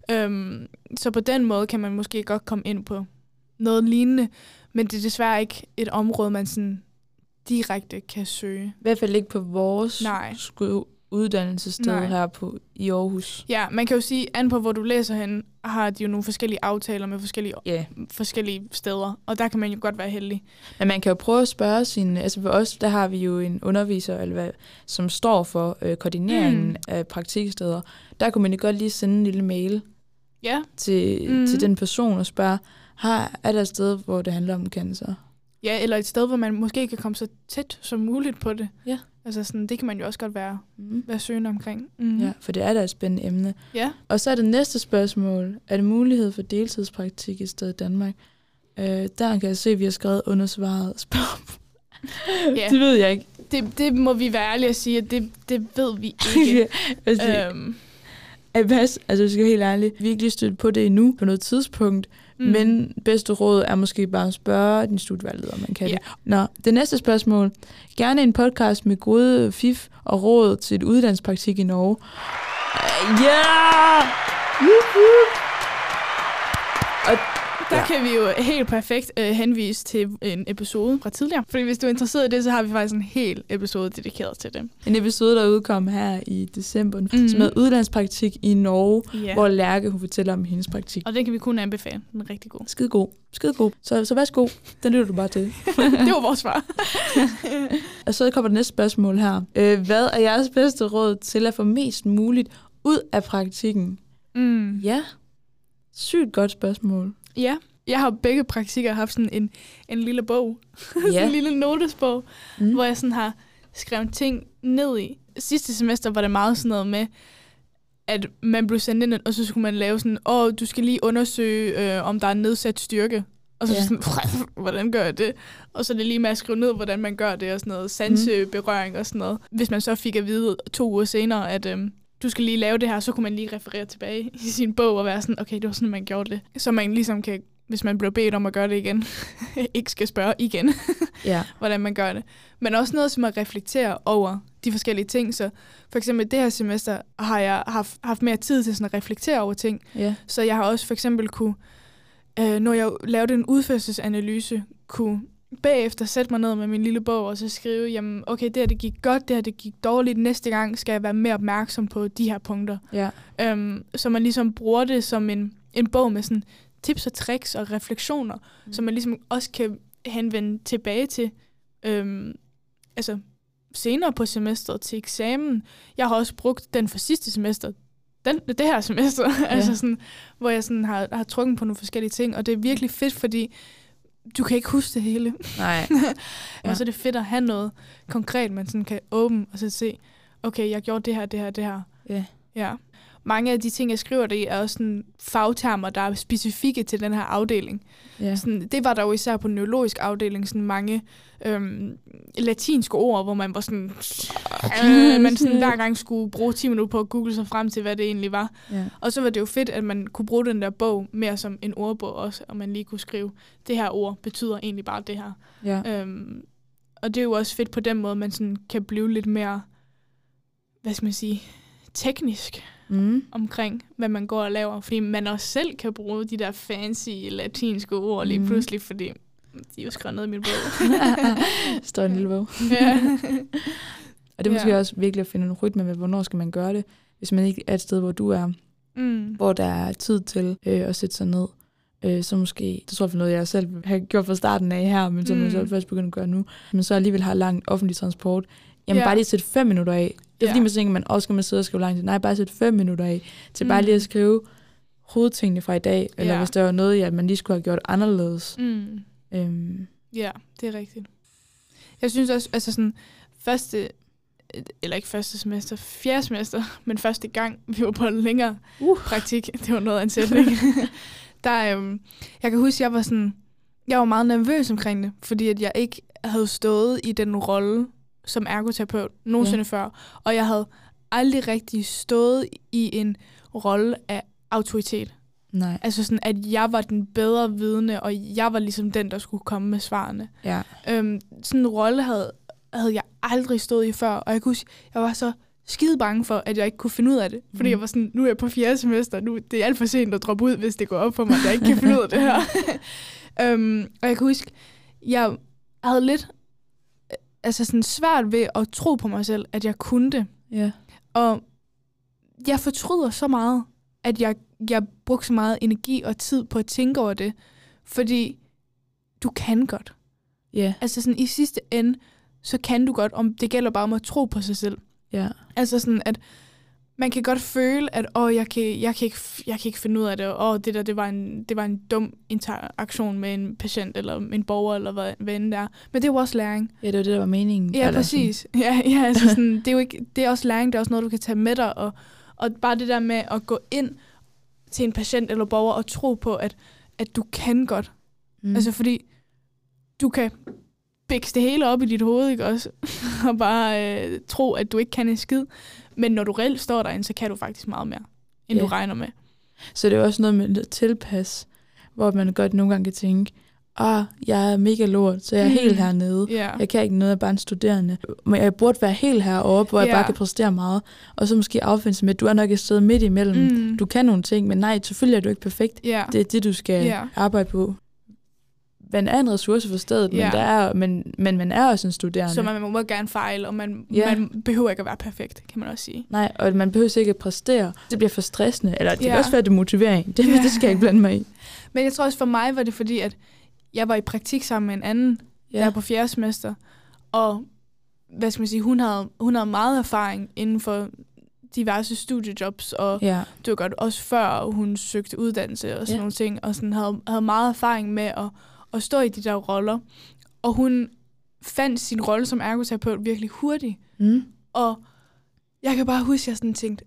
Mm. Øhm, så på den måde kan man måske godt komme ind på noget lignende, men det er desværre ikke et område, man sådan direkte kan søge. I hvert fald ikke på vores Nej. uddannelsessted Nej. her på, i Aarhus. Ja, man kan jo sige, an på hvor du læser hen, har de jo nogle forskellige aftaler med forskellige, Ja, forskellige steder, og der kan man jo godt være heldig. Men man kan jo prøve at spørge sine... Altså for os, der har vi jo en underviser, eller hvad, som står for øh, koordineringen Mm. af praktiksteder. Der kunne man jo godt lige sende en lille mail Ja, til, mm. til den person og spørge, har, er der et sted, hvor det handler om cancer? Ja, eller et sted, hvor man måske kan komme så tæt som muligt på det. Ja. Altså sådan, det kan man jo også godt være, Mm. være søgende omkring. Mm. Ja, for det er da et spændende emne. ja. Og så er det næste spørgsmål. Er det mulighed for deltidspraktik i stedet i Danmark? Øh, der kan jeg se, at vi har skrevet undersvaret spørgsmål. Ja. Det ved jeg ikke. Det, det må vi være ærlige at sige, at det, det ved vi ikke. altså, øhm, Abbas, altså jeg skal være helt ærlig, vi har ikke lige stødt på det endnu på noget tidspunkt, mm. men bedste råd er måske bare at spørge din studievejleder, om man kan Ja. det. Nå, det næste spørgsmål. Gerne en podcast med gode fif og råd til et uddannelsespraktik i Norge. Ja! Yeah! Og Der Ja. kan vi jo helt perfekt øh, henvise til en episode fra tidligere. Fordi hvis du er interesseret i det, så har vi faktisk en hel episode dedikeret til det. en episode, der udkom her i december, mm. Som hedder Uddannelsespraktik i Norge, yeah. hvor Lærke hun fortæller om hendes praktik. Og den kan vi kun anbefale. Den er rigtig god. Skide god. Skide god. Så, så værsgo. Den lytter du bare til. det var vores svar. Og så kommer det næste spørgsmål her. Øh, hvad er jeres bedste råd til at få mest muligt ud af praktikken? mm. Ja, sygt godt spørgsmål. Ja. Jeg har begge praktikker haft sådan en, en lille bog. sådan en lille notesbog, Mm. mm. hvor jeg sådan har skrevet ting ned i. Sidste semester var det meget sådan noget med, at man blev sendt ind, og så skulle man lave sådan, åh, du skal lige undersøge, øh, om der er nedsat styrke. Og så Ja. sådan, hvordan gør jeg det? Og så er det lige med at skrive ned, hvordan man gør det, og sådan noget sanseberøring og sådan noget. Hvis man så fik at vide to uger senere, at øhm, du skal lige lave det her, så kunne man lige referere tilbage i sin bog og være sådan, okay, det var sådan, man gjorde det. Så man ligesom kan, hvis man bliver bedt om at gøre det igen, ikke skal spørge igen Ja. hvordan man gør det. Men også noget som at reflektere over de forskellige ting. Så for eksempel det her semester har jeg haft, haft mere tid til sådan at reflektere over ting. Ja. Så jeg har også for eksempel kunne, øh, når jeg lavede en udførselsanalyse, kunne bagefter sætte mig ned med min lille bog og så skrive, jamen okay, det her det gik godt, det her det gik dårligt, næste gang skal jeg være mere opmærksom på de her punkter. Ja. Øhm, så man ligesom bruger det som en, en bog med sådan tips og tricks og refleksioner, Mm. som man ligesom også kan henvende tilbage til øhm, altså senere på semesteret til eksamen. Jeg har også brugt den for sidste semester, den, det her semester, ja. altså sådan, hvor jeg sådan har, har trukket på nogle forskellige ting, og det er virkelig fedt, fordi du kan ikke huske det hele. Nej. Ja. Og så er det fedt at have noget konkret, man sådan kan åbne og så se, okay, jeg gjorde det her, det her, det her. Ja. Ja. Mange af de ting, jeg skriver det er også sådan fagtermer, der er specifikke til den her afdeling. Ja. Sådan, det var der jo især på neurologisk afdeling, sådan mange øhm, latinske ord, hvor man var sådan, øh, man sådan hver gang skulle bruge 10 minutter på at google sig frem til, hvad det egentlig var. ja. Og så var det jo fedt, at man kunne bruge den der bog mere som en ordbog også, og man lige kunne skrive, det her ord betyder egentlig bare det her. ja. Øhm, og det er jo også fedt på den måde, man sådan kan blive lidt mere hvad skal man sige, teknisk Mm. omkring, hvad man går og laver. Fordi man også selv kan bruge de der fancy latinske ord lige Mhm. pludselig, fordi de er jo skrevet ned i min bog. Står en lille bog. ja. Og det er måske Ja. også virkelig at finde en rytme med, hvornår skal man gøre det, hvis man ikke er et sted, hvor du er, mm. hvor der er tid til øh, at sætte sig ned. Øh, så måske, det tror jeg er noget, jeg selv har gjort fra starten af her, men som mm. jeg så Mm. først begyndt at gøre nu, men så alligevel har langt offentlig transport. Jamen Ja. bare lige sætte fem minutter af. Det er Ja. fordi, man tænker, man også skal man sidde og skrive langt. Nej, bare sætte fem minutter af til bare Mm. lige at skrive hovedtingene fra i dag, eller Ja. hvis der var noget, ja, man lige skulle have gjort anderledes. Mm. Øhm, Ja, det er rigtigt. Jeg synes også, altså sådan, første, eller ikke første semester, fjerde semester, men første gang, vi var på en længere Uh. praktik, det var noget af en sætning, der, øhm, jeg kan huske, jeg var sådan, jeg var meget nervøs omkring det, fordi at jeg ikke havde stået i den rolle som ergoterapeut nogensinde ja. før, og jeg havde aldrig rigtig stået i en rolle af autoritet. nej, Altså sådan, at jeg var den bedre vidne, og jeg var ligesom den, der skulle komme med svarene. ja. Øhm, sådan en rolle havde, havde jeg aldrig stået i før, og jeg kunne huske, jeg var så skide bange for, at jeg ikke kunne finde ud af det. Fordi Mhm. jeg var sådan, nu er jeg på fjerde semester, nu det er alt for sent at droppe ud, hvis det går op for mig, at jeg ikke kan finde ud af det her. øhm, og jeg kan huske, jeg havde lidt altså sådan svært ved at tro på mig selv, at jeg kunne det. ja. Og jeg fortryder så meget, at jeg, jeg brugte så meget energi og tid på at tænke over det. Fordi du kan godt. Ja, Altså sådan i sidste ende, så kan du godt, om det gælder bare om at tro på sig selv. ja. Altså sådan, at man kan godt føle, at åh, jeg, kan, jeg, kan ikke, jeg kan ikke finde ud af det, og åh, det der, det var, en, det var en dum interaktion med en patient, eller en borger, eller hvad, hvad end det er. Men det er jo også læring. Ja, det var det, der var meningen. Ja, Eller præcis. Ja, ja altså sådan, det, er jo ikke, det er også læring, det er også noget, du kan tage med dig, og, og bare det der med at gå ind til en patient eller borger og tro på, at, at du kan godt. Mm. Altså fordi, du kan bikse det hele op i dit hoved, ikke også? og bare øh, tro, at du ikke kan en skid. Men når du reelt står derinde, så kan du faktisk meget mere, end Ja. du regner med. Så det er også noget med lidt tilpas, hvor man godt nogle gange kan tænke, ah, jeg er mega lort, så jeg er Mm. helt hernede. Ja. Jeg kan ikke noget, jeg er bare en studerende. Men jeg burde være helt heroppe, hvor jeg Ja. bare kan præstere meget. Og så måske affinde sig med, at du er nok et sted midt imellem. Mm. Du kan nogle ting, men nej, selvfølgelig er du ikke perfekt. ja. Det er det, du skal Ja. arbejde på. Man er en ressource for stedet, Ja. men, der er, men, men man er også en studerende. Så man må gerne fejle, og man, Ja. man behøver ikke at være perfekt, kan man også sige. Nej, og man behøver ikke at præstere. Det bliver for stressende. Eller det Ja. kan også være, det er motivering. Det, Ja. det skal jeg ikke blande mig i. Men jeg tror også for mig var det fordi, at jeg var i praktik sammen med en anden, ja. der er på fjerde semester, og hvad skal man sige, hun havde, hun havde meget erfaring inden for diverse studiejobs, og Ja. det var godt også før hun søgte uddannelse og sådan ja. nogle ting, og sådan havde, havde meget erfaring med at, at stå i de der roller. Og hun fandt sin rolle som ergoterapeut virkelig hurtigt. Mm. Og jeg kan bare huske, at jeg sådan tænkte,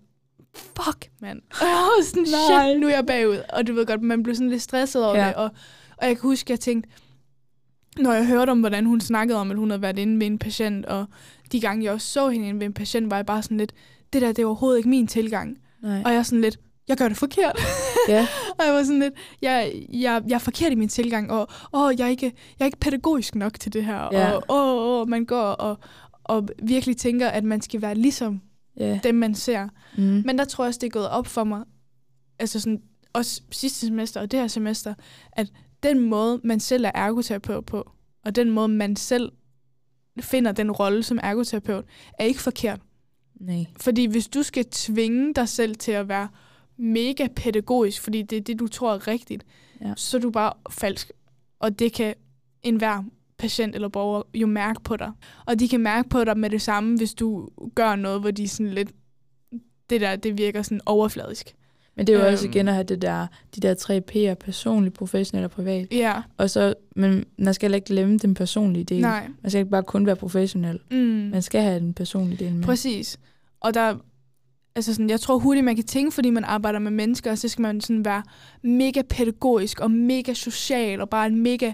fuck, mand. Og jeg var sådan, shit, nu er jeg bagud. Og du ved godt, man blev sådan lidt stresset over Ja. ja. det. Og, og jeg kan huske, at jeg tænkte, når jeg hørte om, hvordan hun snakkede om, at hun havde været inde ved en patient, og de gange, jeg også så hende inde ved en patient, var jeg bare sådan lidt, det der, det er overhovedet ikke min tilgang. Nej. Og jeg er sådan lidt, jeg gør det forkert. Ja. og jeg var sådan lidt, jeg, jeg, jeg er forkert i min tilgang, og åh, jeg, er ikke, jeg er ikke pædagogisk nok til det her. Ja. Og åh, åh, man går og, og virkelig tænker, at man skal være ligesom Ja. dem, man ser. Mm. Men der tror jeg også, det er gået op for mig, altså sådan, også sidste semester og det her semester, at den måde, man selv er ergoterapeut på, og den måde, man selv finder den rolle som ergoterapeut, er ikke forkert. Nej. Fordi hvis du skal tvinge dig selv til at være mega pædagogisk, fordi det er det, du tror er rigtigt, Ja. så er du bare falsk. Og det kan enhver patient eller borger jo mærke på dig. Og de kan mærke på dig med det samme, hvis du gør noget, hvor de sådan lidt, det der, det virker sådan overfladisk. Men det er jo øhm. også Øhm. igen at have det der, de der tre P'er, personlig, professionel og privat. Ja, Og så, men man skal heller ikke glemme den personlige del. nej. Man skal ikke bare kun være professionel. Mm. Man skal have den personlige del med. Præcis. Og der, altså sådan, jeg tror hurtigt, man kan tænke, fordi man arbejder med mennesker, og så skal man sådan være mega pædagogisk og mega social, og bare en mega,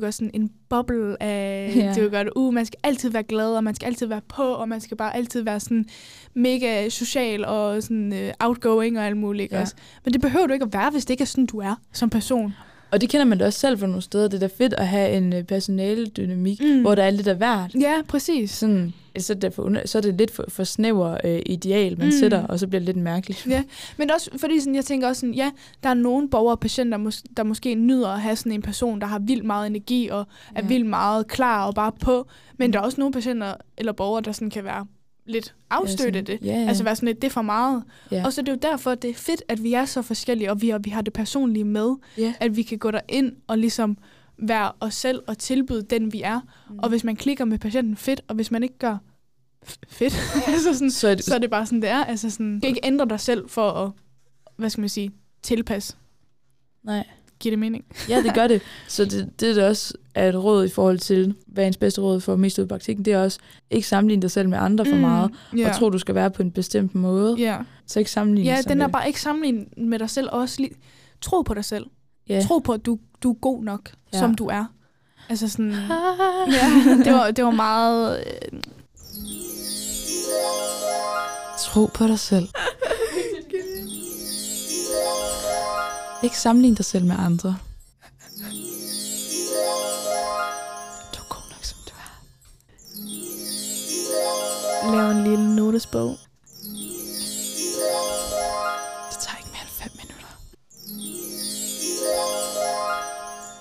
gør sådan en boble af, du gør det, uh, man skal altid være glad, og man skal altid være på, og man skal bare altid være sådan mega social og sådan uh, outgoing og alt muligt. Ja. Også. Men det behøver du ikke at være, hvis det ikke er sådan, du er som person. Og det kender man da også selv fra nogle steder. Det er da fedt at have en øh, personale dynamik. Mm. hvor der er lidt af hvert. Ja, præcis. Sådan, så, er det for, så er det lidt for, for snæver øh, ideal, man Mm. mm. sætter, og så bliver det lidt mærkeligt. Ja, men også fordi sådan, jeg tænker også sådan, ja, der er nogle borgere og patienter, mås- der måske nyder at have sådan en person, der har vildt meget energi og er Ja. vildt meget klar og bare på. Men der er også nogle patienter eller borgere, der sådan kan være lidt afstødt af det. Ja, ja. Altså være sådan lidt, det er for meget. ja. Og så er det jo derfor, det er fedt, at vi er så forskellige, og vi, og vi har det personlige med. ja. At vi kan gå derind og ligesom være os selv og tilbyde den, vi er. Mm. Og hvis man klikker med patienten, fedt. Og hvis man ikke gør fedt, altså sådan, så, er det, så er det bare sådan, det er. Altså sådan, du kan ikke ændre dig selv for at, hvad skal man sige, tilpasse. nej. Giver det mening? Ja, det gør det. Så det, det der også er et råd i forhold til, hvad er ens bedste råd for mest ud af praktikken, det er også ikke sammenligne dig selv med andre for meget, Ja. og tro, du skal være på en bestemt måde. ja. Så ikke sammenligne ja, den er bare ikke sammenlignet med dig selv. og Også lige, tro på dig selv. Ja. Tro på, at du, du er god nok, Ja. som du er. Altså sådan... ja, det var, det var meget... Øh, Tro på dig selv. Ikke sammenligne dig selv med andre. Du er god nok, som du er. lave en lille notesbog.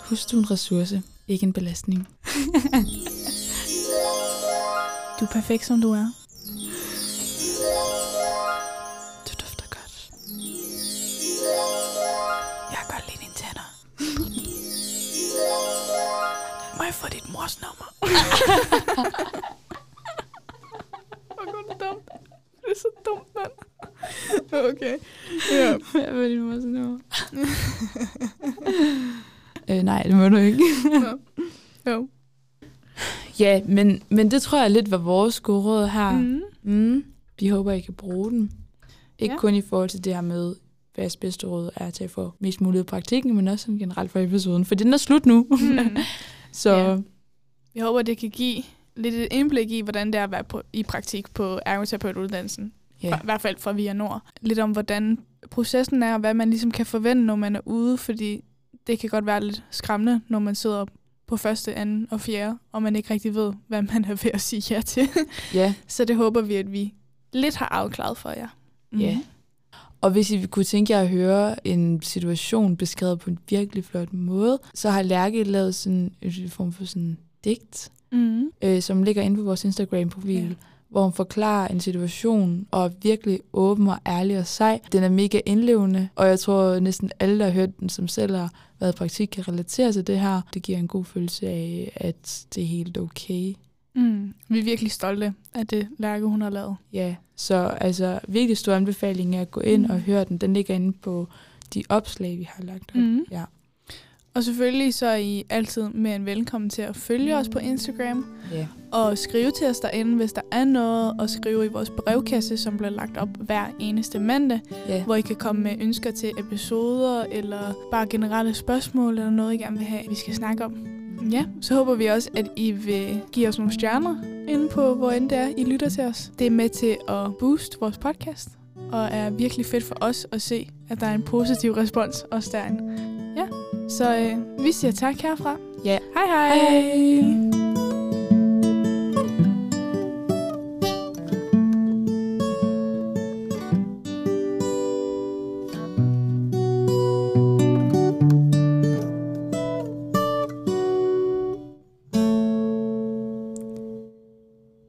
Husk, du er en ressource, ikke en belastning. Du er perfekt, som du er. Du dufter godt. Jeg kan godt lide dine tænder. Må jeg få dit mors nummer? Hvor går det dumt. Det er så dumt, mand. Okay. Ja. Hvad var din mors nummer? øh, nej, det må du ikke. Jo. ja, men, men det tror jeg lidt var vores gode råd her. Mm. Mm. Vi håber, I kan bruge den. Ikke Ja. ja. kun i forhold til det her med, hvad jeres bedste råd er til at få mest muligt af praktikken, men også generelt for episoden, for den er slut nu. Mm. Så Ja. Jeg håber, det kan give lidt et indblik i, hvordan det er at være på, i praktik på ergoterapeutuddannelsen. ja. Ja. I hvert fald fra Via Nord. Lidt om, hvordan processen er, og hvad man ligesom kan forvente, når man er ude, fordi det kan godt være lidt skræmmende, når man sidder på første, anden og fjerde, og man ikke rigtig ved, hvad man er ved at sige ja til. ja. Så det håber vi, at vi lidt har afklaret for jer. Mhm. Ja. Og hvis I kunne tænke jer at høre en situation beskrevet på en virkelig flot måde, så har Lærke lavet sådan en form for sådan digt, Mm. øh, som ligger inde på vores Instagram-profil, Ja. Hvor hun forklarer en situation, og er virkelig åben og ærlig og sej. Den er mega indlevende, og jeg tror næsten alle, der har hørt den, som selv har været i praktik, kan relatere til det her. Det giver en god følelse af, at det er helt okay. Mm. Vi er virkelig stolte af det lærke, hun har lavet. Ja, så altså virkelig stor anbefaling er at gå ind Mm. og høre den. Den ligger inde på de opslag, vi har lagt op. Mm. Ja. Og selvfølgelig så er I altid mere end velkommen til at følge os på Instagram, ja. og skrive til os derinde, hvis der er noget, og skrive i vores brevkasse, som bliver lagt op hver eneste mandag, Ja. hvor I kan komme med ønsker til episoder, eller bare generelle spørgsmål, eller noget, I gerne vil have, vi skal snakke om. Ja, så håber vi også, at I vil give os nogle stjerner inde på, hvor end det er, I lytter til os. Det er med til at booste vores podcast, og er virkelig fedt for os at se, at der er en positiv respons også derinde. Ja, så øh, vi siger tak herfra. Ja. Hej hej! Hej.